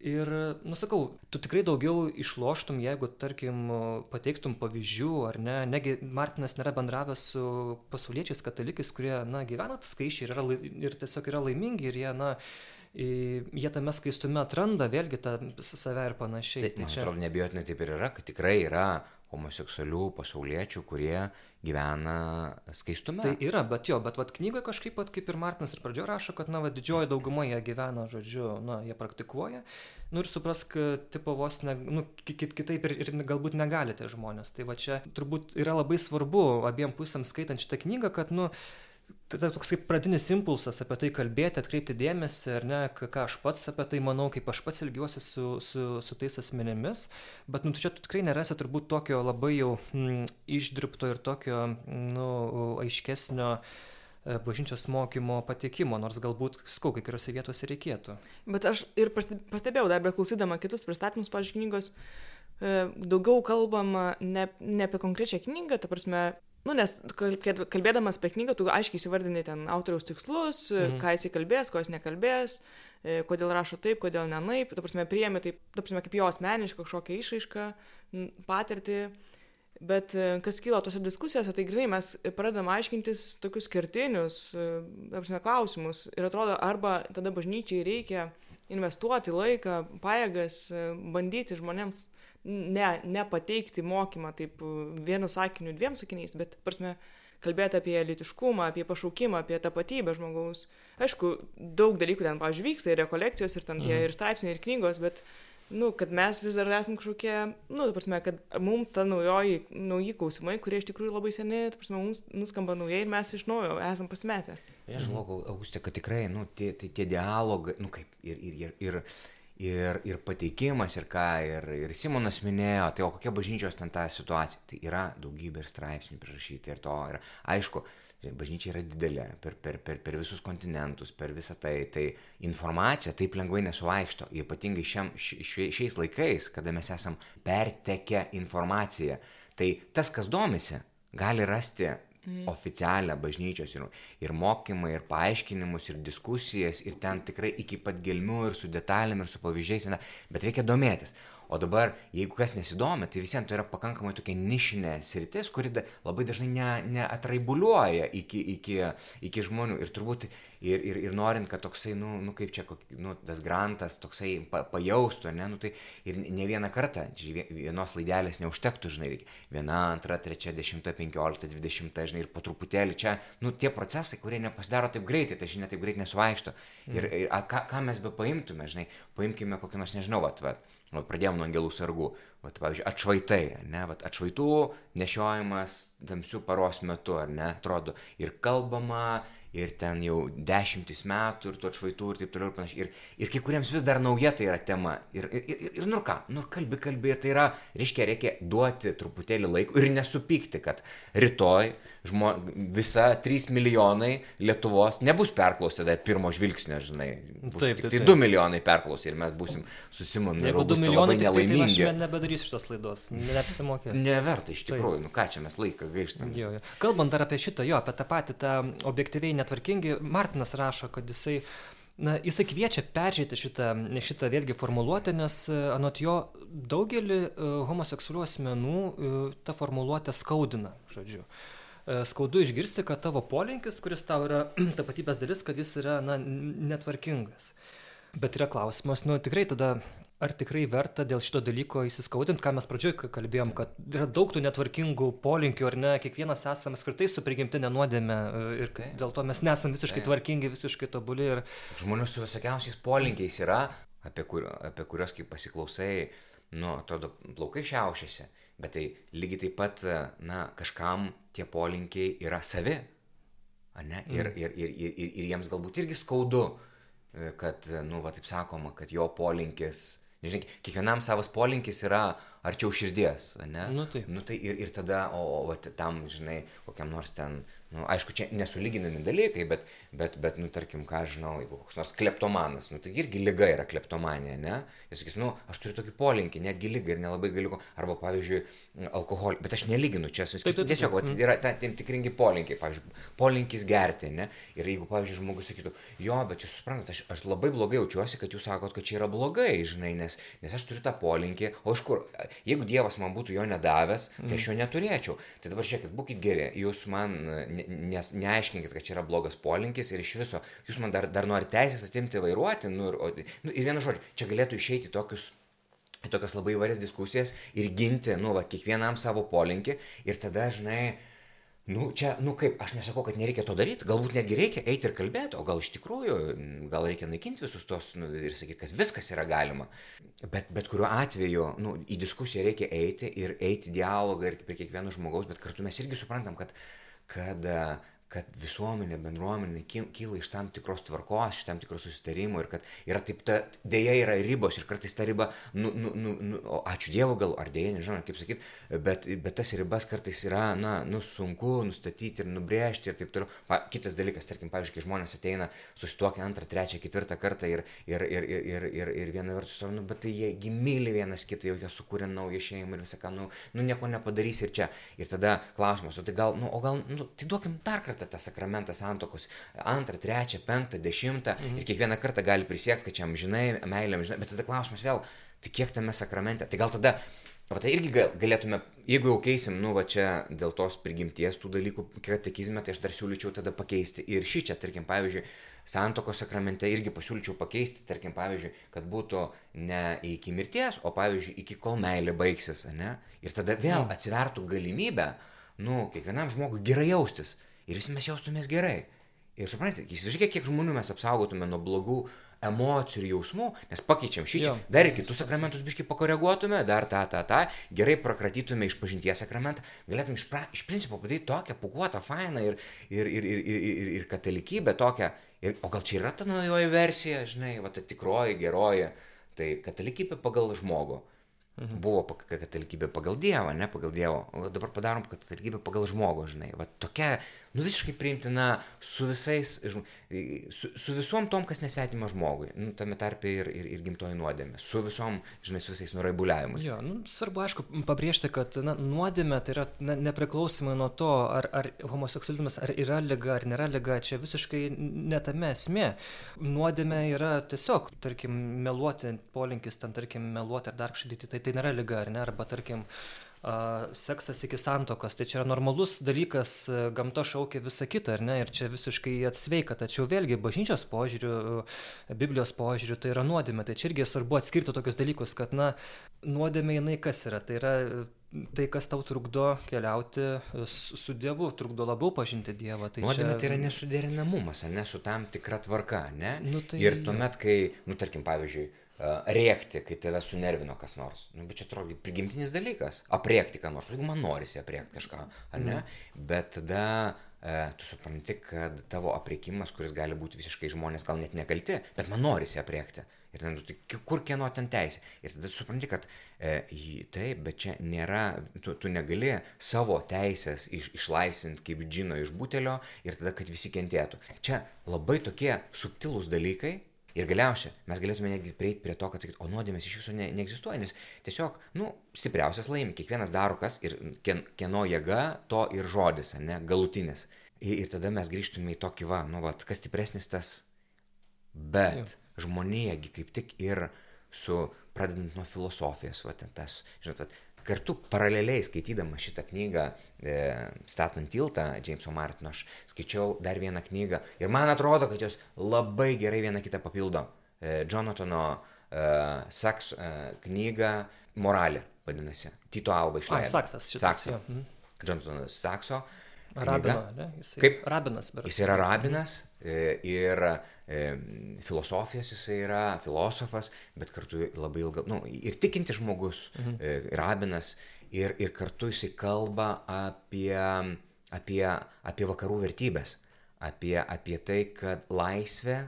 ir nu sakau tu tikrai daugiau išloštum jeigu tarkim pateiktum pavyzdžių ar ne negi martinas nėra bendravęs su pasauliečiais katalikais kurie na gyvena skaisčiai ir yra ir tiesiog yra laimingi ir jie na jie tame skaistume atranda vėlgi tą save ir panašiai. Tai, tai man čia... atrodo, nebijotinai taip ir yra, kad tikrai yra homoseksualių pasauliečių, kurie gyvena skaistume. Tai yra, bet jo, bet vat knygoje kažkaip, vat, kaip ir Martinas ir pradžioje rašo, kad, na, va, didžioji dauguma jie gyvena, žodžiu, na, jie praktikuoja. Nu ir suprask, tipo vos, ne, nu, kitaip ir, ir galbūt negalite žmonės. Tai va čia turbūt yra labai svarbu abiem pusėm skaitant šitą knygą, kad, nu, tada toks kaip pradinis impulsas apie tai kalbėti, atkreipti dėmesį, ar ne, ką aš pats apie tai manau, kaip aš pats ilgiuosi su, su, su tais asmenėmis, bet nu, čia tu tikrai nerasi turbūt tokio labai jau mm, išdirbto ir tokio, nu, aiškesnio e, bažnyčios mokymo patekimo, nors galbūt, skau, kai kuriuose vietose reikėtų. Bet aš ir pastebėjau, dar beklausydama kitus pristatymus, pažiūrėjau, knygos, e, daugiau kalbama ne, ne apie konkrečią knygą, ta prasme, Nu, nes kalbėdamas apie knygą, tu aiškiai įsivardini ten autoriaus tikslus, mhm. ką jisai kalbės, ko jis nekalbės, e, kodėl rašo taip, kodėl ne naip, ta prasme, priemi taip, ta prasme, kaip jo asmenišką kažkokią išraišką, patirtį. Bet e, kas kyla tose diskusijose, tai grinai mes pradedam aiškintis tokius kertinius, e, ta prasme, klausimus. Ir atrodo, arba tada bažnyčiai reikia investuoti laiką, pajėgas, bandyti žmonėms ne, nepateikti mokymą taip vienu sakiniu, dviem sakiniais, bet, prasme, kalbėti apie litiškumą, apie pašaukimą, apie tapatybę žmogaus. Aišku, daug dalykų ten, pavyzdžiui, vyksta ir rekolekcijos, ir ten tie mhm. ir straipsniai, ir knygos, bet, nu, kad mes vis dar esame kažkokie, nu, ta prasme, kad mums ta naujoji, nauji klausimai, kurie iš tikrųjų labai seni, ta prasme, mums nuskamba naujai ir mes iš naujo esam pasimetę. Aš žinau, Augustė, kad tikrai, nu, tie, tie, tie dialogai, nu, kaip ir, ir, ir, ir ir, ir pateikimas, ir ką, ir, ir Simonas minėjo, tai o kokia bažnyčios ten ta situacija. Tai yra daugybė ir straipsnių prirašyti ir to. Ir aišku, bažnyčia yra didelė per, per, per, per visus kontinentus, per visą tai. Tai informacija taip lengvai nesuvaikšto, ypatingai šiam, ši, šiais laikais, kada mes esam pertekę informaciją. Tai tas, kas domisi, gali rasti mm. oficialią bažnyčios ir, ir mokymą, ir paaiškinimus, ir diskusijas, ir ten tikrai iki pat gelmių, ir su detalėm, ir su pavyzdžiais, bet reikia domėtis. O dabar, jeigu kas nesidomi, tai visiems tai yra pakankamai tokia nišinė sritis, kuri labai dažnai ne, neatraibuliuoja iki, iki, iki žmonių. Ir turbūt ir, ir, ir norint, kad toksai, nu, nu kaip čia, nu, tas grantas toksai pa, pajaustų, ne, nu, tai ir ne vieną kartą, vienos laidelės neužtektų, žinai, reikia viena, antra, trečia, dešimta, penkiolikta, dvidešimta, žinai, ir po truputėlį čia, nu, tie procesai, kurie nepasidaro taip greitai, ta žinia taip greit nesuvaikšto. Mm. Ir, ir a, ką, ką mes be paimtume, žinai, paimkime kokį nors, nežinau, vat, vat, vat pradėjom nuo angelų sargų, vat, pavyzdžiui, atšvaitai, ne, vat, atšvaitų nešiojimas tamsių paros metu, ar ne, atrodo, ir kalbama, ir ten jau dešimtis metų ir tų atšvaitų ir taip toliau ir panašiai. Ir, ir kai kuriems vis dar nauja tai yra tema. Ir, ir, ir, ir nu ką, nu kalbi, kalbi, tai yra, reiškia, reikia duoti truputėlį laiko ir nesupykti, kad rytoj žmo, visa 3 milijonai Lietuvos nebus perklausę dar pirmo žvilgsnio, žinai. Bus taip, taip, taip. Tai 2 milijonai perklausė ir mes busim susimami. Jeigu 2 milijonai tai nelaimingi. Tai, tai aš nebedarysiu šitos laidos, neapsimokės. Neverta, iš tikrųjų, taip. nu ką čia mes laiką gaištame. Kalbant dar apie šitą, jo, apie tą patį, tą objektyviai netvarkingi, Martinas rašo, kad jisai Na, jisai kviečia peržiūrėti šitą, šitą vėlgi formuluotę, nes anot jo daugelį uh, homoseksualių asmenų uh, ta formuluotė skaudina, žodžiu. Uh, skaudu išgirsti, kad tavo polinkis, kuris tau yra tapatybės dalis, kad jis yra na, netvarkingas. Bet yra klausimas, nu tikrai tada ar tikrai verta dėl šito dalyko įsiskaudint, ką mes pradžioje kalbėjom, kad yra daug tų netvarkingų polinkių, ar ne, kiekvienas esame skirtai su prigimtinė nuodėme e, ir tai. dėl to mes nesame visiškai tai. tvarkingi, visiškai tobuli. Ir... Žmonių su visokiausiais polinkiais yra, apie, kur, apie kuriuos kaip pasiklausai, nu, atrodo, plaukai šiaušiasi, bet tai lygiai taip pat, na, kažkam tie polinkiai yra savi, ne, ir, mm. ir, ir, ir, ir, ir jiems galbūt irgi skaudu e, kad, nu, va taip sakoma, kad jo polinkis Žinai, kiekvienam savas polinkis yra arčiau širdies, ne? Nu tai. Nu tai ir, ir tada, o, o va, tam, žinai, kokiam nors ten nu, aišku, čia nesulyginami dalykai, bet, bet, bet, nu, tarkim, ką žinau, jeigu koks nors kleptomanas, nu, tai irgi lyga yra kleptomanija, ne? Jis sakys, nu, aš turiu tokį polinkį, netgi lygą ir nelabai galiu, arba, pavyzdžiui, alkoholį, bet aš nelyginu čia su skirtu. Tiesiog, va, yra ta, tam tikringi polinkiai, pavyzdžiui, polinkis gerti, ne? Ir jeigu, pavyzdžiui, žmogus sakytų, jo, bet jūs suprantate, aš, aš labai blogai jaučiuosi, kad jūs sakot, kad čia yra blogai, žinai, nes, nes aš turiu tą polinkį, o iš kur, jeigu Dievas man būtų jo nedavęs, tai aš jo neturėčiau. Tai dabar žiūrėkit, būkite geri, jūs man nes neaiškinkit, kad čia yra blogas polinkis ir iš viso jūs man dar, dar norite teisės atimti vairuoti. Nu, ir, o, nu, ir vienu žodžiu, čia galėtų išeiti tokius tokias labai įvairias diskusijas ir ginti, nu, va, kiekvienam savo polinkį ir tada, žinai, Nu, čia, nu kaip, aš nesakau, kad nereikia to daryti, galbūt netgi reikia eiti ir kalbėti, o gal iš tikrųjų, gal reikia naikinti visus tos nu, ir sakyti, kad viskas yra galima. Bet, bet kuriuo atveju, nu, į diskusiją reikia eiti ir eiti dialogą ir prie kiekvieno žmogaus, bet kartu mes irgi suprantam, kad kad kad visuomenė, bendruomenė kyla iš tam tikros tvarkos, iš tam tikro susitarimo ir kad yra taip, ta, dėja yra ribos ir kartais ta riba, nu, nu, nu, nu, ačiū Dievui gal, ar dėja, nežinau, kaip sakyti, bet, bet tas ribas kartais yra, na, nu, sunku nustatyti ir nubrėžti ir taip toliau. Pa, kitas dalykas, tarkim, pavyzdžiui, kai žmonės ateina, susituokia antrą, trečią, ketvirtą kartą ir, ir, ir, ir, ir, ir, ir viena vertus, nu, bet tai jie gimili vienas kitą, jau jie sukūrė naują šeimą ir visą ką, nu, nu nieko nepadarysi ir čia. Ir tada klausimas, o tai gal, nu, o gal, nu, tai duokim dar kartą kartą tą sakramentą santokos, antrą, trečią, penktą, dešimtą mhm. ir kiekvieną kartą gali prisiekti, kad čia amžinai, meilė amžinai, bet tada klausimas vėl, tai kiek tame sakramente, tai gal tada, va tai irgi galėtume, jeigu jau keisim, nu va čia dėl tos prigimties tų dalykų katekizme, tai aš dar siūlyčiau tada pakeisti ir šį čia, tarkim, pavyzdžiui, santokos sakramente irgi pasiūlyčiau pakeisti, tarkim, pavyzdžiui, kad būtų ne iki mirties, o pavyzdžiui, iki kol meilė baigsis, ne? Ir tada vėl mhm. atsivertų galimybę, nu, kiekvienam žmogui gerai jaustis ir visi mes jaustumės gerai. Ir suprantate, įsivaizduokite, kiek žmonių mes apsaugotume nuo blogų emocijų ir jausmų, nes pakeičiam šį čia, dar ir kitus sakramentus biškai pakoreguotume, dar tą, tą, tą, gerai prakratytume iš pažinties sakramentą, galėtume iš, pra, iš principo padaryti tokią pukuotą, fainą ir, ir, ir, ir, ir, ir, ir katalikybę tokią. Ir, o gal čia yra ta naujoji versija, žinai, va ta tikroji, geroji, tai katalikybė pagal žmogų. Mhm. Buvo katalikybė pagal Dievą, ne pagal Dievo, o dabar padarom katalikybę pagal žmogų, žinai. Va tokia, nu visiškai priimtina su visais, su, su visom tom, kas nesvetima žmogui, nu, tame tarpe ir, ir, ir gimtoji nuodėmė, su visom, žinai, su visais nuraibuliavimais. Jo, nu, svarbu, aišku, pabrėžti, kad na, nuodėmė tai yra na, nepriklausomai nuo to, ar, ar homoseksualizmas ar yra lyga, ar nėra lyga, čia visiškai netame esmė. Nuodėmė yra tiesiog, tarkim, meluoti, polinkis ten, tarkim, meluoti ar dar kažkaip tai, tai tai nėra lyga, ar ne, arba tarkim, seksas iki santokos, tai čia yra normalus dalykas, gamta šaukia visą kitą, ar ne, ir čia visiškai atsveika, tačiau vėlgi bažnyčios požiūriu, Biblijos požiūriu tai yra nuodėmė, tai čia irgi svarbu atskirti tokius dalykus, kad, na, nuodėmė jinai kas yra, tai yra tai, kas tau trukdo keliauti su Dievu, trukdo labiau pažinti Dievą. Tai Nuodėmė čia... tai yra nesuderinamumas, ne su tam tikra tvarka, ne? Nu, tai... Ir tuomet, kai, nu, tarkim, pavyzdžiui, rėkti, kai tave sunervino kas nors. Nu, bet čia atrodo prigimtinis dalykas. Apriekti ką nors. Jeigu man norisi apriekti kažką, ar ne? Mm. Bet tada e, tu supranti, kad tavo apriekimas, kuris gali būti visiškai žmonės gal net nekalti, bet man norisi apriekti. Ir ten, tai kur kieno ten teisė. Ir tada supranti, kad e, taip, bet čia nėra, tu, tu negali savo teisės iš, išlaisvinti kaip džino iš butelio ir tada, kad visi kentėtų. Čia labai tokie subtilūs dalykai, Ir galiausiai mes galėtume netgi prieiti prie to, kad sakyt, o nuodėmės iš viso ne, neegzistuoja, nes tiesiog, nu, stipriausias laimi, kiekvienas daro kas ir kien, kieno jėga, to ir žodis, ne, galutinis. Ir, ir tada mes grįžtume į tokį, va, nu, va, kas stipresnis tas. Bet Jau. žmonėgi kaip tik ir su, pradedant nuo filosofijos, va, tas, žinot, va, kartu paraleliai skaitydama šitą knygą Statant tiltą Jameso Martino, aš skaičiau dar vieną knygą ir man atrodo, kad jos labai gerai viena kitą papildo. E, Jonatano e, Saks e, knygą Moralė vadinasi. Tito Alba išleido. A, Saksas šitas. Saksas. Mhm. Jonatano Sakso Rabino, ne? Jisai Kaip? Rabinas. Beras. Jis yra rabinas e, ir e, filosofijos jisai yra, filosofas, bet kartu labai ilga, nu, ir tikinti žmogus, mhm. E, rabinas, ir, ir kartu jisai kalba apie, apie, apie vakarų vertybės, apie, apie tai, kad laisvė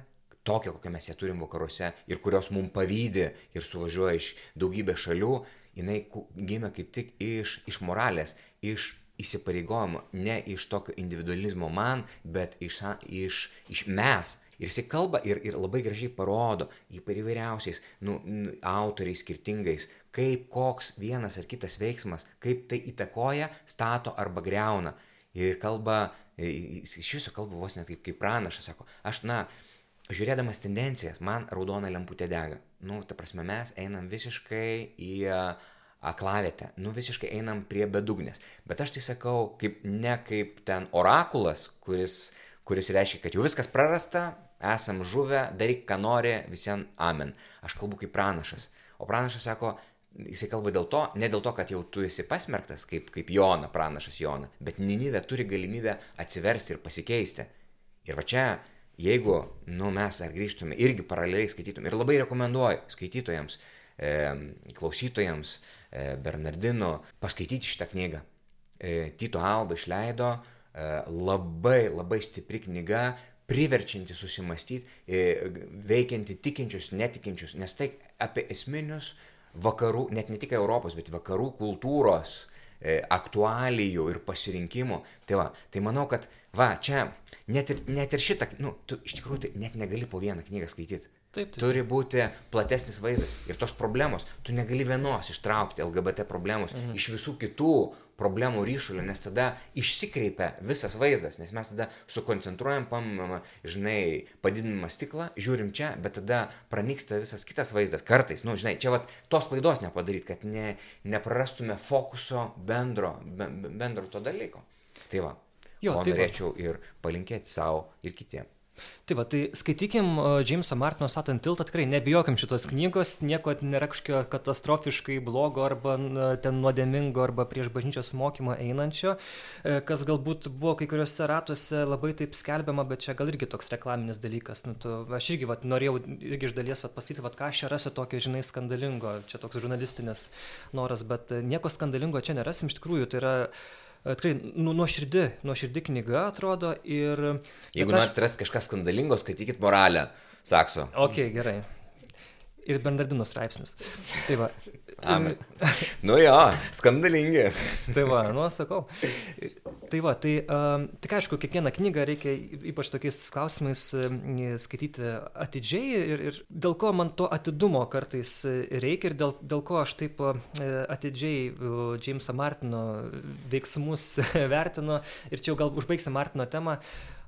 tokia, kokią mes ją turim vakaruose ir kurios mums pavydė ir suvažiuoja iš daugybės šalių, jinai gimė kaip tik iš, iš moralės, iš įsipareigojimo ne iš tokio individualizmo man, bet iš, iš, iš mes. Ir jisai kalba ir, ir labai gražiai parodo įvairiausiais nu, autoriais skirtingais, kaip koks vienas ar kitas veiksmas, kaip tai įtakoja, stato arba greuna. Ir kalba, iš viso kalba vos net kaip, kaip pranašas, sako, aš, na, žiūrėdamas tendencijas, man raudona lemputė dega. Nu, ta prasme, mes einam visiškai į aklavietę, nu visiškai einam prie bedugnės. Bet aš tai sakau, kaip, ne kaip ten orakulas, kuris, kuris reiškia, kad jau viskas prarasta, esam žuvę, daryk ką nori, visiems amen. Aš kalbu kaip pranašas. O pranašas sako, jisai kalba dėl to, ne dėl to, kad jau tu esi pasmerktas, kaip, kaip Jona, pranašas Jona, bet Ninivė turi galimybę atsiversti ir pasikeisti. Ir va čia, jeigu, nu, mes ar grįžtume, irgi paraleliai skaitytume, ir labai rekomenduoju skaitytojams, e, klausytojams, E, Bernardino paskaityti šitą knygą. E, Tito Alba išleido e, labai labai stipri knyga, priverčianti susimastyti, veikianti tikinčius, netikinčius, nes tai apie esminius vakarų, net ne tik Europos, bet vakarų kultūros aktualijų ir pasirinkimų. Tai va, tai manau, kad va, čia net ir, net ir šitą, nu, tu iš tikrųjų tai net negali po vieną knygą skaityti. Taip, taip. Turi būti platesnis vaizdas. Ir tos problemos, tu negali vienos ištraukti LGBT problemos mhm. iš visų kitų problemų ryšulio, nes tada išsikreipia visas vaizdas, nes mes tada sukoncentruojam, pamama, žinai, padidinamą stiklą, žiūrim čia, bet tada pranyksta visas kitas vaizdas. Kartais, nu, žinai, čia vat tos klaidos nepadaryti, kad ne, neprarastume fokuso bendro, be, bendro to dalyko. Tai va, jo, tai norėčiau va. ir palinkėti savo ir kitiems. Tai va, tai skaitykim Jameso Martino Statant tiltą, tikrai nebijokim šitos knygos, nieko nėra kažkokio katastrofiškai blogo arba ten nuodėmingo arba prieš bažnyčios mokymą einančio, e, kas galbūt buvo kai kuriuose ratuose labai taip skelbiama, bet čia gal irgi toks reklaminis dalykas. Nu, tu, aš irgi va, norėjau irgi iš dalies pasakyti, va, ką aš rasiu tokio, žinai, skandalingo, čia toks žurnalistinis noras, bet nieko skandalingo čia nerasim, iš tikrųjų tai yra E, tikrai nu, nuoširdi, nuoširdi knyga atrodo ir... Jeigu aš... norite rasti kažką skandalingo, skaitykit moralę, sakso. Ok, gerai. Ir Bernardino straipsnius. Tai va. Amen. nu jo, skandalingi. tai va, nu, sakau. Tai va, tai um, tik aišku, kiekvieną knygą reikia ypač tokiais klausimais skaityti atidžiai ir, ir dėl ko man to atidumo kartais reikia ir dėl, dėl ko aš taip atidžiai Jameso Martino veiksmus vertinu ir čia jau gal užbaigsim Martino temą.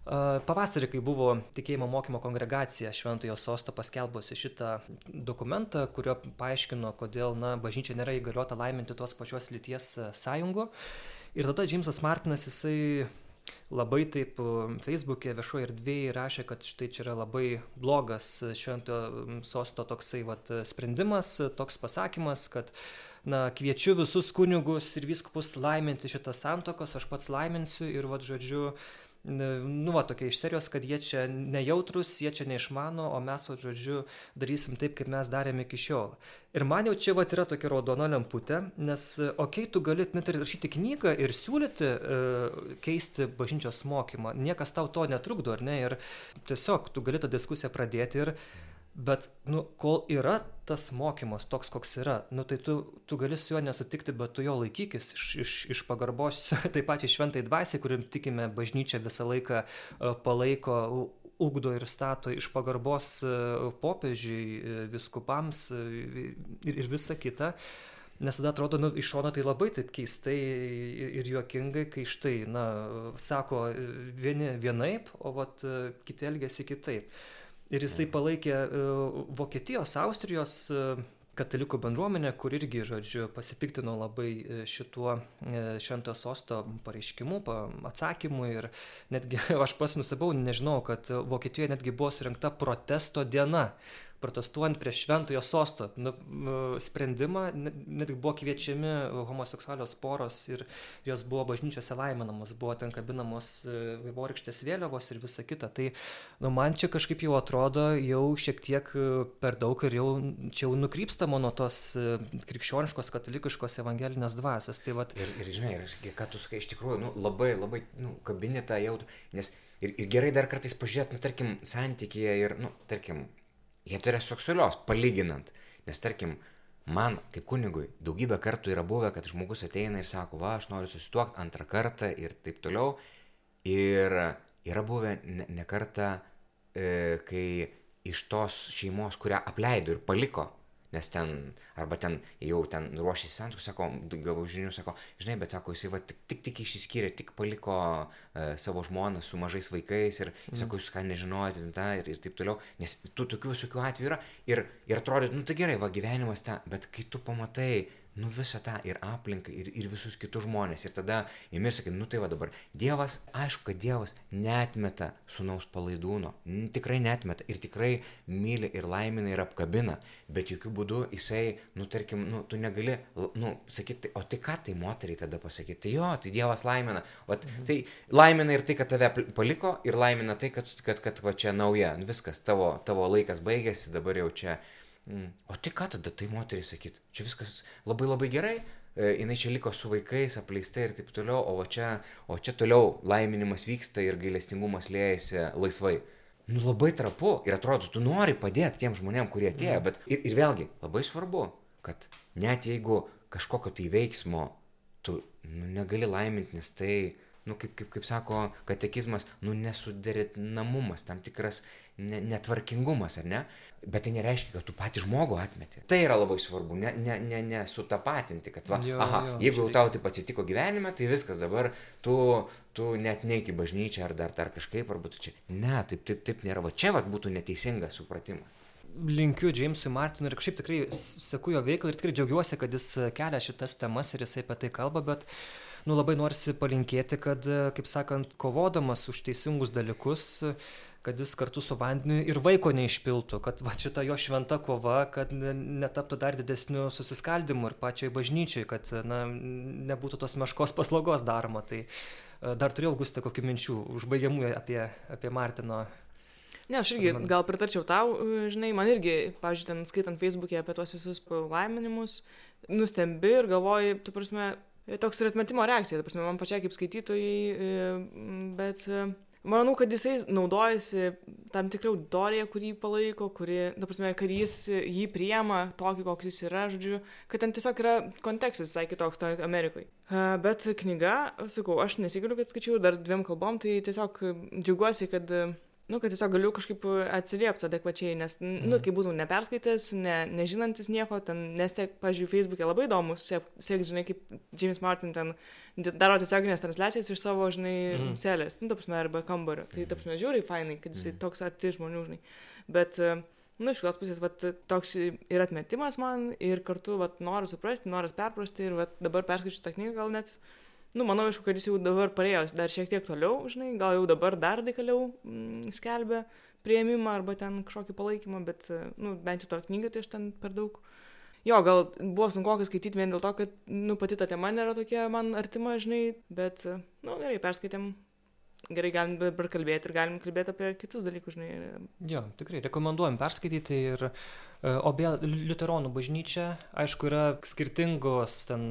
Pavasarį, kai buvo tikėjimo mokymo kongregacija Šventojo sosto paskelbusi šitą dokumentą, kurio paaiškino, kodėl na, bažnyčia nėra įgaliota laiminti tos pačios lyties e, sąjungų. Ir tada Džeimsas Martinas jisai labai taip Facebook'e viešoje erdvėje rašė, kad štai čia yra labai blogas Šventojo sosto toksai vat, sprendimas, toks pasakymas, kad na, kviečiu visus kunigus ir viskupus laiminti šitą santokos, aš pats laiminsiu ir, vad, žodžiu, nu, va, tokia iš serijos, kad jie čia nejautrus, jie čia neišmano, o mes, o žodžiu, darysim taip, kaip mes darėme iki šiol. Ir man jau čia va yra tokia raudona lemputė, nes, okei, okay, tu gali net ir rašyti knygą ir siūlyti e, keisti bažnyčios mokymą, niekas tau to netrukdo, ar ne, ir tiesiog tu gali tą diskusiją pradėti ir bet nu kol yra tas mokymas toks koks yra nu tai tu tu gali su juo nesutikti bet tu jo laikykis iš iš iš pagarbos tai pačiai šventai dvasiai kuri tikime bažnyčia visą laiką e, palaiko ugdo ir stato iš pagarbos e, popiežiui e, vyskupams ir, ir visa kita. Nes tada atrodo nu, iš šono tai labai taip keistai ir juokingai, kai štai, na, sako vieni vienaip, o vat kiti elgesi kitaip ir jisai palaikė e, Vokietijos, Austrijos e, katalikų bendruomenė, kur irgi, žodžiu, pasipiktino labai e, šituo šventojo sosto pareiškimu, atsakymu. Ir netgi aš pas nustebau, nežinau, kad Vokietijoje netgi buvo surinkta protesto diena protestuojant prieš šventojo sosto nu, sprendimą, netgi buvo kviečiami homoseksualios poros ir jos buvo bažnyčiose laiminamos, buvo ten kabinamos e, vaivorykštės vėliavos ir visa kita. Tai nu, man čia kažkaip jau atrodo jau šiek tiek e, per daug ir jau čia jau nukrypstama nuo tos e, krikščioniškos, katalikiškos evangelinės dvasios. Tai vat... ir, ir žinai, ir, ką tu sakai, iš tikrųjų, nu, labai, labai nu, kabinetą jau, nes ir, ir gerai dar kartais pažiūrėti, nu, tarkim, santykėje ir, nu, tarkim, heteroseksualios, palyginant. Nes tarkim, man kaip kunigui daugybę kartų yra buvę, kad žmogus ateina ir sako, va, aš noriu susituokti antrą kartą ir taip toliau. Ir yra buvę ne, ne kartą, e, kai iš tos šeimos, kurią apleido ir paliko, nes ten, arba ten jau ten ruošėsi santukų, sako, gavau žinių, sako, žinai, bet sako, jisai va, tik, tik, tik išsiskyrė, tik paliko uh, savo žmoną su mažais vaikais ir mm. sako, jūs ką nežinojate, ta, ir, ir taip toliau, nes tų tokių visokių atvejų yra ir, ir atrodo, nu tai gerai, va gyvenimas ta, bet kai tu pamatai, nu visą tą ir aplinką, ir, ir visus kitus žmonės. Ir tada imi sakyti, nu tai va dabar, Dievas, aišku, kad Dievas netmeta sunaus palaidūno, tikrai netmeta ir tikrai myli ir laimina ir apkabina, bet jokių būdų jisai, nu tarkim, nu tu negali, nu sakyti, o tai ką tai moteriai tada pasakyti, tai jo, tai Dievas laimina, o mhm. tai laimina ir tai, kad tave paliko, ir laimina tai, kad, kad, kad va čia nauja, viskas, tavo, tavo laikas baigėsi, dabar jau čia Mm. O tai ką tada tai moteriai sakyt? Čia viskas labai labai gerai, e, jinai čia liko su vaikais, apleista ir taip toliau, o čia, o čia toliau laiminimas vyksta ir gailestingumas liejasi laisvai. Nu labai trapu ir atrodo, tu nori padėti tiem žmonėm, kurie atėjo, mm. bet ir, ir vėlgi labai svarbu, kad net jeigu kažkokio tai veiksmo tu nu, negali laiminti, nes tai, nu kaip, kaip, kaip sako katekizmas, nu nesuderinamumas, tam tikras ne, netvarkingumas, ar ne? Bet tai nereiškia, kad tu patį žmogų atmeti. Tai yra labai svarbu, ne, ne, ne, ne sutapatinti, kad, va, jo, aha, jo, jeigu jau tau taip atsitiko gyvenime, tai viskas dabar, tu, tu net neiki bažnyčią ar dar, dar kažkaip, arba tu čia. Ne, taip, taip, taip nėra. Va čia va būtų neteisingas supratimas linkiu Jamesui Martinui ir kažkaip tikrai seku jo veiklą ir tikrai džiaugiuosi, kad jis kelia šitas temas ir jisai apie tai kalba, bet nu, labai norisi palinkėti, kad, kaip sakant, kovodamas už teisingus dalykus, kad jis kartu su vandeniu ir vaiko neišpiltų, kad va šita jo šventa kova, kad netaptų dar didesniu susiskaldimu ir pačiai bažnyčiai, kad na, nebūtų tos meškos paslaugos daroma. Tai e, dar turėjau Augustė kokių minčių, užbaigiamų apie, apie Martino Ne, aš irgi gal pritarčiau tau, e, žinai, man irgi, pažiūrėjau, ten skaitant Facebook'e apie tuos visus palaiminimus, nustembi ir galvoji, tu prasme, toks ir atmetimo reakcija, tu prasme, man pačiai kaip skaitytojai, e, bet Manau, kad jisai naudojasi tam tikrą auditoriją, kurį palaiko, kuri, ta prasme, kad jis jį priema tokį, koks jis yra, žodžiu, kad ten tiesiog yra kontekstas visai kitoks to Amerikoje. Bet knyga, sakau, aš nesigaliu, kad skaičiau dar dviem kalbom, tai tiesiog džiaugiuosi, kad nu, kad tiesiog galiu kažkaip atsiliepti adekvačiai, nes, nu, mhm. kai būtum neperskaitęs, ne, nežinantis nieko, ten, nes tiek, pažiūrėjau, Facebook'e labai įdomu, siek, siek, žinai, kaip James Martin ten daro tiesioginės transliacijas iš savo, žinai, mm. selės, nu, tapsime, arba kambario. Tai, tapsime, žiūri, fainai, kad jisai mm. toks arti žmonių, žinai. Bet, nu, iš kitos pusės, vat, toks ir atmetimas man, ir kartu, vat, noriu suprasti, noriu perprasti, ir vat, dabar perskaičiu tą knygą gal net nu, manau, aišku, kad jis jau dabar parėjo dar šiek tiek toliau, žinai, gal jau dabar dar radikaliau mm, skelbia prieimimą arba ten kažkokį palaikymą, bet, nu, bent jau to knygą tai aš ten per daug. Jo, gal buvo sunku skaityti vien dėl to, kad, nu, pati ta tema nėra tokia man artima, žinai, bet, nu, gerai, perskaitėm, gerai galim dabar kalbėti ir galim kalbėti apie kitus dalykus, žinai. Jo, tikrai, rekomenduojam perskaityti ir E, o beje, liuteronų bažnyčia, aišku, yra skirtingos, ten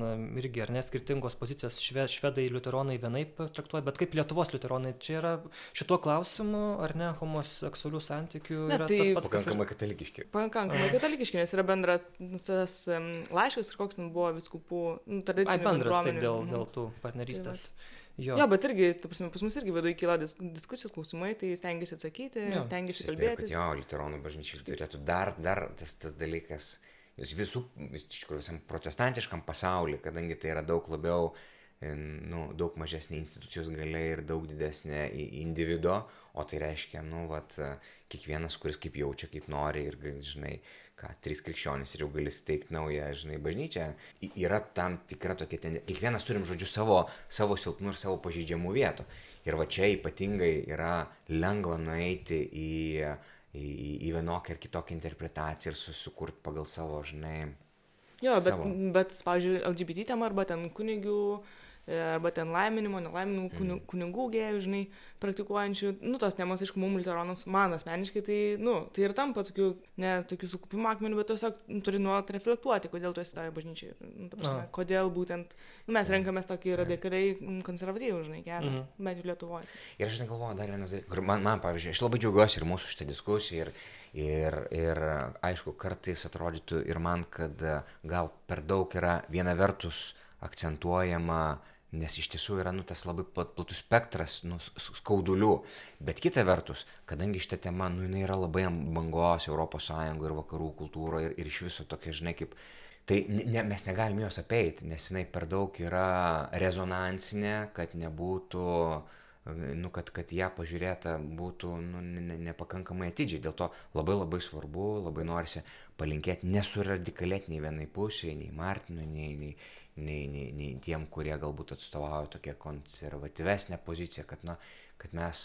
irgi, ar ne, skirtingos pozicijos, šve, švedai liuteronai vienaip traktuoja, bet kaip Lietuvos liuteronai, čia yra šituo klausimu, ar ne, homoseksualių santykių ne, yra tai tas pats. Pakankamai katalikiški. Pakankamai katalikiški, nes yra bendras tas um, laiškas ir koks ten buvo viskupų, nu, tradicijų. Bendras, taip, dėl, dėl tų partnerystės. Tai Jo. jo, bet irgi, prasme, pas mus irgi viduje kyla dis diskusijos klausimai, tai stengiasi atsakyti, jo. stengiasi kalbėti. Jo, liuteronų bažnyčiai turėtų dar, dar tas, tas dalykas, vis visų, vis, iš tikrųjų visam protestantiškam pasauliu, kadangi tai yra daug labiau, e, nu, daug mažesnė institucijos galia ir daug didesnė individo, o tai reiškia, nu, vat, kiekvienas, kuris kaip jaučia, kaip nori ir, žinai, ką, trys krikščionys ir jau gali steigti naują, žinai, bažnyčią, yra tam tikra tokia tendencija. Kiekvienas turim, žodžiu, savo, savo silpnų ir savo pažydžiamų vietų. Ir va čia ypatingai yra lengva nueiti į, į, į vienokią ar kitokią interpretaciją ir susikurti pagal savo, žinai. Jo, bet, savo. bet pavyzdžiui, LGBT tema arba ten kunigių arba ten laiminimo, nelaiminimo mm. kunigų gėjų, žinai, praktikuojančių, nu, tos temos, aišku, mums liuteronams, man asmeniškai, tai, nu, tai ir tampa tokiu, ne tokiu sukupimo akmeniu, bet tiesiog nu, turi nuolat reflektuoti, kodėl tu esi toje bažnyčioje, nu, prasme, kodėl būtent, nu, mes renkamės tokį radikaliai konservatyvų, žinai, kelią, mm -hmm. bent jau Lietuvoje. Ir aš negalvoju dar vienas dalykas, kur man, man, pavyzdžiui, aš labai džiaugiuosi ir mūsų šitą diskusiją, ir, ir, ir aišku, kartais atrodytų ir man, kad gal per daug yra viena vertus akcentuojama uh, nes iš tiesų yra nu, tas labai platus spektras nu, skaudulių. Bet kita vertus, kadangi šitą temą nu, yra labai bangos ES ir vakarų kultūroje ir, ir iš viso tokia, žinai, kaip... Tai ne, mes negalim jos apeiti, nes jinai per daug yra rezonansinė, kad nebūtų nu, kad, kad ją pažiūrėta būtų nu, ne, nepakankamai atidžiai. Dėl to labai labai svarbu, labai norisi palinkėti nesuradikalėti nei vienai pusiai, nei Martinui, nei, nei, nei, nei, nei tiem, kurie galbūt atstovauja tokią konservatyvesnę poziciją, kad, na, kad mes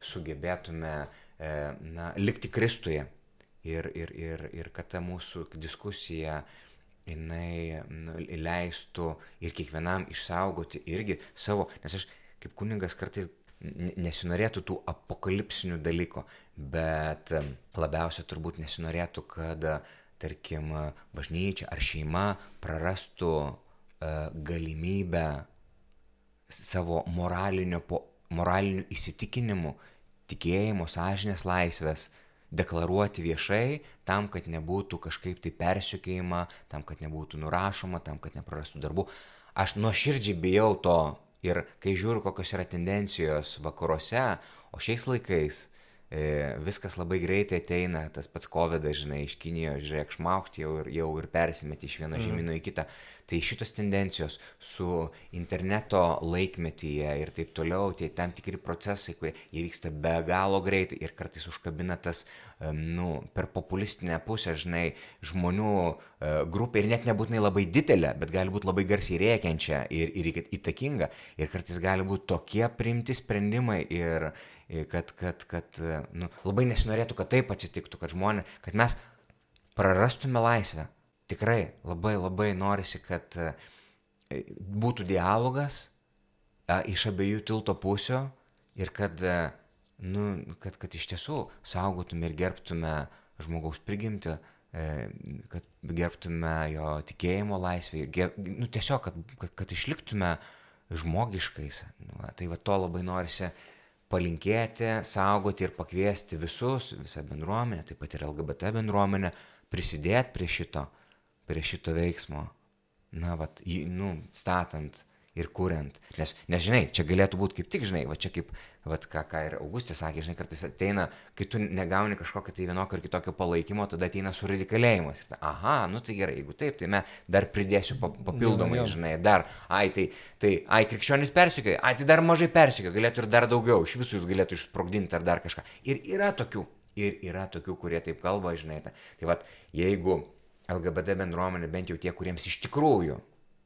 sugebėtume e, na, likti Kristuje. Ir, ir, ir, ir kad ta mūsų diskusija jinai nu, leistų ir kiekvienam išsaugoti irgi savo, nes aš kaip kuningas kartais nesinorėtų tų apokalipsinių dalykų, bet labiausia turbūt nesinorėtų, kad, tarkim, bažnyčia ar šeima prarastų galimybę savo moraliniu, po, moraliniu įsitikinimu, tikėjimu, sąžinės laisvės deklaruoti viešai, tam, kad nebūtų kažkaip tai persiekėjama, tam, kad nebūtų nurašoma, tam, kad neprarastų darbų. Aš nuoširdžiai bijau to ir kai žiūriu, kokios yra tendencijos vakaruose, o šiais laikais E, viskas labai greitai ateina, tas pats COVID, žinai, iš Kinijos, žiūrėk, šmaukti jau ir, jau ir persimeti iš vieno mhm. žemynų į kitą. Tai šitos tendencijos su interneto laikmetyje ir taip toliau, tai tam tikri procesai, kurie vyksta be galo greitai ir kartais užkabina tas, nu, per populistinę pusę, žinai, žmonių e, grupė ir net nebūtinai labai didelė, bet gali būti labai garsiai rėkiančia ir, ir įtakinga. Ir kartais gali būti tokie primti sprendimai ir, kad, kad, kad nu, labai nesinorėtų, kad taip atsitiktų, kad žmonės, kad mes prarastume laisvę. Tikrai labai labai norisi, kad e, būtų dialogas a, iš abiejų tilto pusių ir kad, e, nu, kad, kad iš tiesų saugotume ir gerbtume žmogaus prigimti, e, kad gerbtume jo tikėjimo laisvę, ger, nu, tiesiog, kad, kad, kad išliktume žmogiškais. Nu, tai va to labai norisi palinkėti, saugoti ir pakviesti visus, visą bendruomenę, taip pat ir LGBT bendruomenę, prisidėti prie šito, prie šito veiksmo. Na, vat, jį, nu, statant ir kuriant. Nes, nes žinai, čia galėtų būti kaip tik, žinai, va čia kaip, va ką, ką ir Augustė sakė, žinai, kartais ateina, kai tu negauni kažkokio tai vienokio ar kitokio palaikymo, tada ateina suradikalėjimas. Ir ta, aha, nu tai gerai, jeigu taip, tai mes dar pridėsiu papildomai, žinai, dar, ai, tai, tai, ai, krikščionis persikioja, ai, tai dar mažai persikioja, galėtų ir dar daugiau, iš visų jūs galėtų išsprogdinti ar dar kažką. Ir yra tokių, ir yra tokių, kurie taip kalba, žinai. Ta. Tai vad, jeigu LGBT bendruomenė, bent jau tie, kuriems iš tikrųjų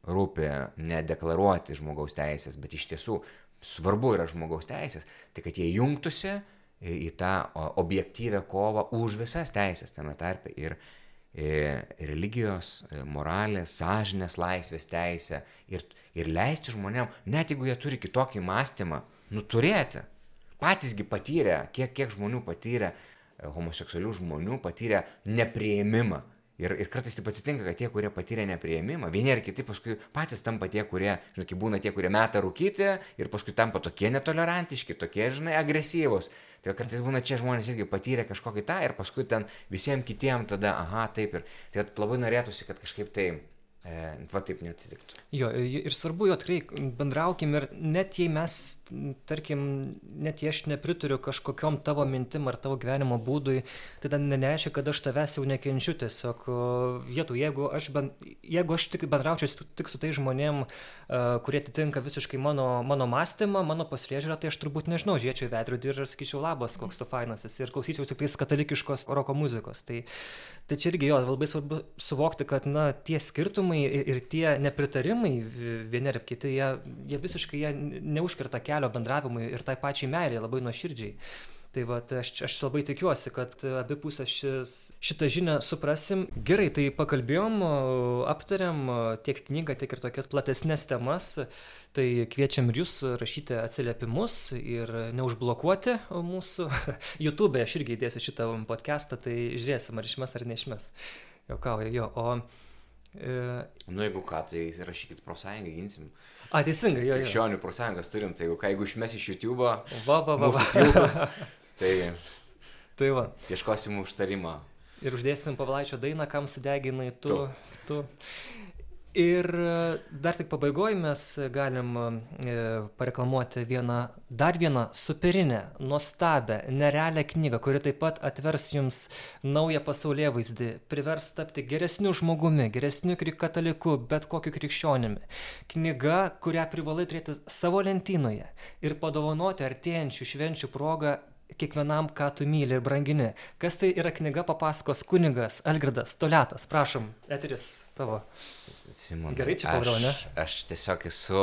rūpi nedeklaruoti žmogaus teisės, bet iš tiesų svarbu yra žmogaus teisės, tai kad jie jungtųsi į tą objektyvę kovą už visas teisės tame tarpe ir religijos, moralės, sąžinės laisvės teisę ir, ir leisti žmonėm, net jeigu jie turi kitokį mąstymą, nuturėti. Patysgi patyrė, kiek, kiek žmonių patyrė, homoseksualių žmonių patyrė neprieimimą Ir, ir kartais taip atsitinka, kad tie, kurie patyrė neprieimimą, vieni ar kiti paskui patys tampa tie, kurie, žinai, kai būna tie, kurie meta rūkyti ir paskui tampa tokie netolerantiški, tokie, žinai, agresyvūs. Tai kartais būna čia žmonės irgi patyrė kažkokį tą ir paskui ten visiems kitiems tada, aha, taip ir. Tai labai norėtųsi, kad kažkaip tai va taip neatsitiktų. Jo, ir svarbu jo tikrai bendraukim ir net jei mes, tarkim, net jei aš nepritariu kažkokiam tavo mintim ar tavo gyvenimo būdui, tai tai nereiškia, kad aš tavęs jau nekenčiu tiesiog vietų. Jeigu aš, ben, jeigu aš tik bendraučiau tik su tai žmonėm, uh, kurie atitinka visiškai mano, mano mąstymą, mano pasirėžiūrą, tai aš turbūt nežinau, žiūrėčiau į veidrodį ir sakyčiau labas, koks tu fainas esi ir klausyčiau tik tais katalikiškos roko muzikos. Tai, tai čia irgi jo, labai svarbu suvokti, kad na, tie skirtumai skirtumai ir tie nepritarimai vieni ar kiti, jie, jie visiškai jie neužkirta kelio bendravimui ir tai pačiai meiliai labai nuoširdžiai. Tai va, aš, aš labai tikiuosi, kad abi pusės šis, šitą žinią suprasim. Gerai, tai pakalbėjom, aptariam tiek knygą, tiek ir tokias platesnės temas. Tai kviečiam ir jūs rašyti atsiliepimus ir neužblokuoti mūsų YouTube. Aš irgi įdėsiu šitą podcastą, tai žiūrėsim, ar išmes ar neišmes. Jokauju, jo. O E... Nu, jeigu ką, tai rašykit profsąjungą, ginsim. A, teisingai, jo. Krikščionių profsąjungas turim, tai jeigu jeigu išmes iš YouTube, va, va, va, va. tiltus, tai, tai va. Ieškosim užtarimo. Ir uždėsim Pavlaičio dainą, kam sudeginai tu. tu. tu. Ir e, dar tik pabaigoje mes galim e, pareklamuoti vieną, dar vieną superinę, nuostabią, nerealią knygą, kuri taip pat atvers jums naują pasaulyje vaizdį, privers tapti geresniu žmogumi, geresniu kataliku, bet kokiu krikščionimi. Knyga, kurią privalai turėti savo lentynoje ir padovanoti artėjančių švenčių progą kiekvienam, ką tu myli ir brangini. Kas tai yra knyga, papasakos kunigas Algirdas Toletas. Prašom, eteris tavo. Simon. Gerai čia pavadau, ne? Aš tiesiog esu...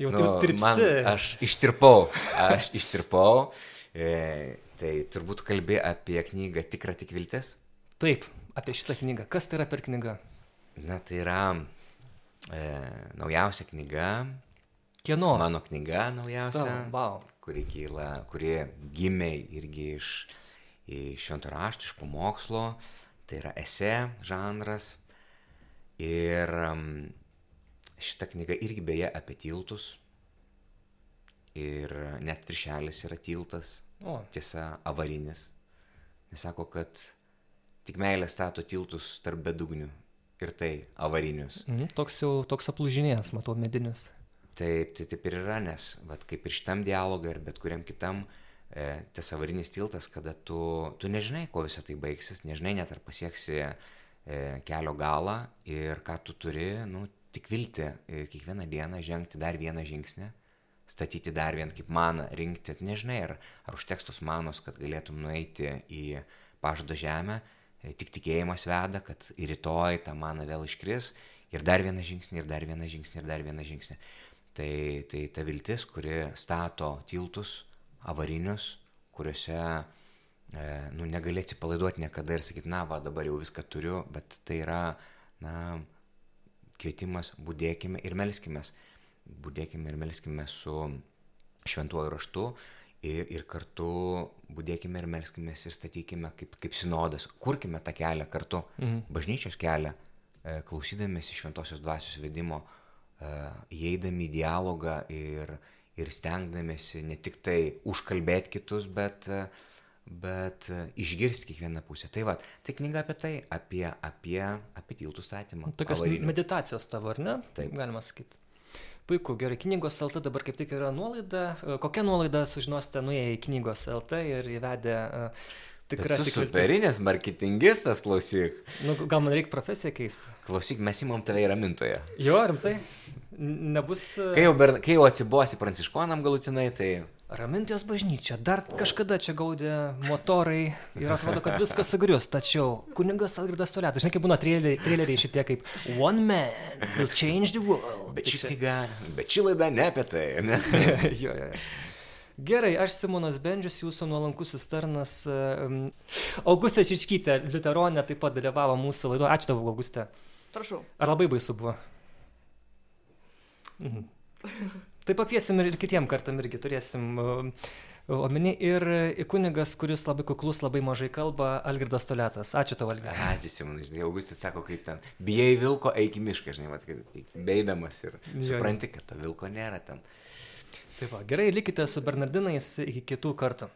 Jau nu, man, aš ištirpau, aš ištirpau. E, tai turbūt kalbė apie knygą Tikra tik viltis. Taip, apie šitą knygą. Kas tai yra per knyga? Na, tai yra e, naujausia knyga. Kieno? Mano knyga naujausia. Oh, wow. Kuri, kyla, kuri gimė irgi iš, iš švento rašto, iš pamokslo. Tai yra esė žanras. Ir šita knyga irgi beje apie tiltus. Ir net viršelis yra tiltas. O. Tiesa, avarinis. Nes sako, kad tik meilė stato tiltus tarp bedugnių. Ir tai avarinius. Mhm, toks jau toks aplūžinės, matau, medinis. Taip, tai taip ir yra, nes vat, kaip ir šitam dialogui ir bet kuriam kitam, e, tas avarinis tiltas, kada tu, tu nežinai, kuo visą tai baigsis, nežinai net ar pasieksi E, kelio galą ir ką tu turi, nu, tik vilti e, kiekvieną dieną žengti dar vieną žingsnį, statyti dar vieną kaip maną, rinkti, nežinai, ar, ar užteks tos manos, kad galėtum nueiti į pažado žemę, e, tik tikėjimas veda, kad ir rytoj ta mana vėl iškris ir dar vieną žingsnį, ir dar vieną žingsnį, ir dar vieną žingsnį. Tai, tai ta viltis, kuri stato tiltus avarinius, kuriuose e, nu, negali atsipalaiduoti niekada ir sakyti, na, va, dabar jau viską turiu, bet tai yra, na, kvietimas, būdėkime ir melskime. Būdėkime ir melskime su šventuoju raštu ir, ir kartu būdėkime ir melskime ir statykime kaip, kaip sinodas, kurkime tą kelią kartu, mhm. bažnyčios kelią, e, klausydamėsi šventosios dvasios vedimo, e, įeidami į dialogą ir, ir stengdamėsi ne tik tai užkalbėti kitus, bet, bet išgirsti kiekvieną pusę. Tai va, tai knyga apie tai, apie, apie, apie tiltų statymą. Tokios avarinių. meditacijos tavo, ar ne? Taip. Galima sakyti. Puiku, gerai, knygos LT dabar kaip tik yra nuolaida. Kokią nuolaidą sužinosite nuėję į knygos LT ir įvedę uh, Tikrai. Tu superinės marketingistas, klausyk. Nu, gal man reikia profesiją keisti? Klausyk, mes įmam tave į ramintoją. Jo, rimtai? Nebus. E, kai jau, ber, kai jau atsibosi pranciškonam galutinai, tai... Ramintojos bažnyčia, dar kažkada čia gaudė motorai ir atrodo, kad viskas sugrius, tačiau kuningas Algirdas Tolėtas, žinai, kaip būna traileriai šitie kaip One Man will change the world. Bet ši knyga, bet ši laida ne apie tai, ne? jo, jo, jo. Gerai, aš Simonas Bendžius, jūsų nuolankusis tarnas. Augustė Čičkytė, Liuteronė, taip pat dalyvavo mūsų laidoje. Ačiū tau, Augustė. Prašau. Ar labai baisu buvo? Mhm. Tai pakviesim ir kitiem kartam irgi turėsim omeny. Ir kunigas, kuris labai kuklus, labai mažai kalba, Algirdas Toletas. Ačiū tau, Algirdas. Ačiū, Simonai, žinai, Augustas sako, kaip ten. Bijai vilko, eik į mišką, žinai, mat, beidamas ir supranti, kad to vilko nėra ten. Tai va, gerai, likite su Bernardinais iki kitų kartų.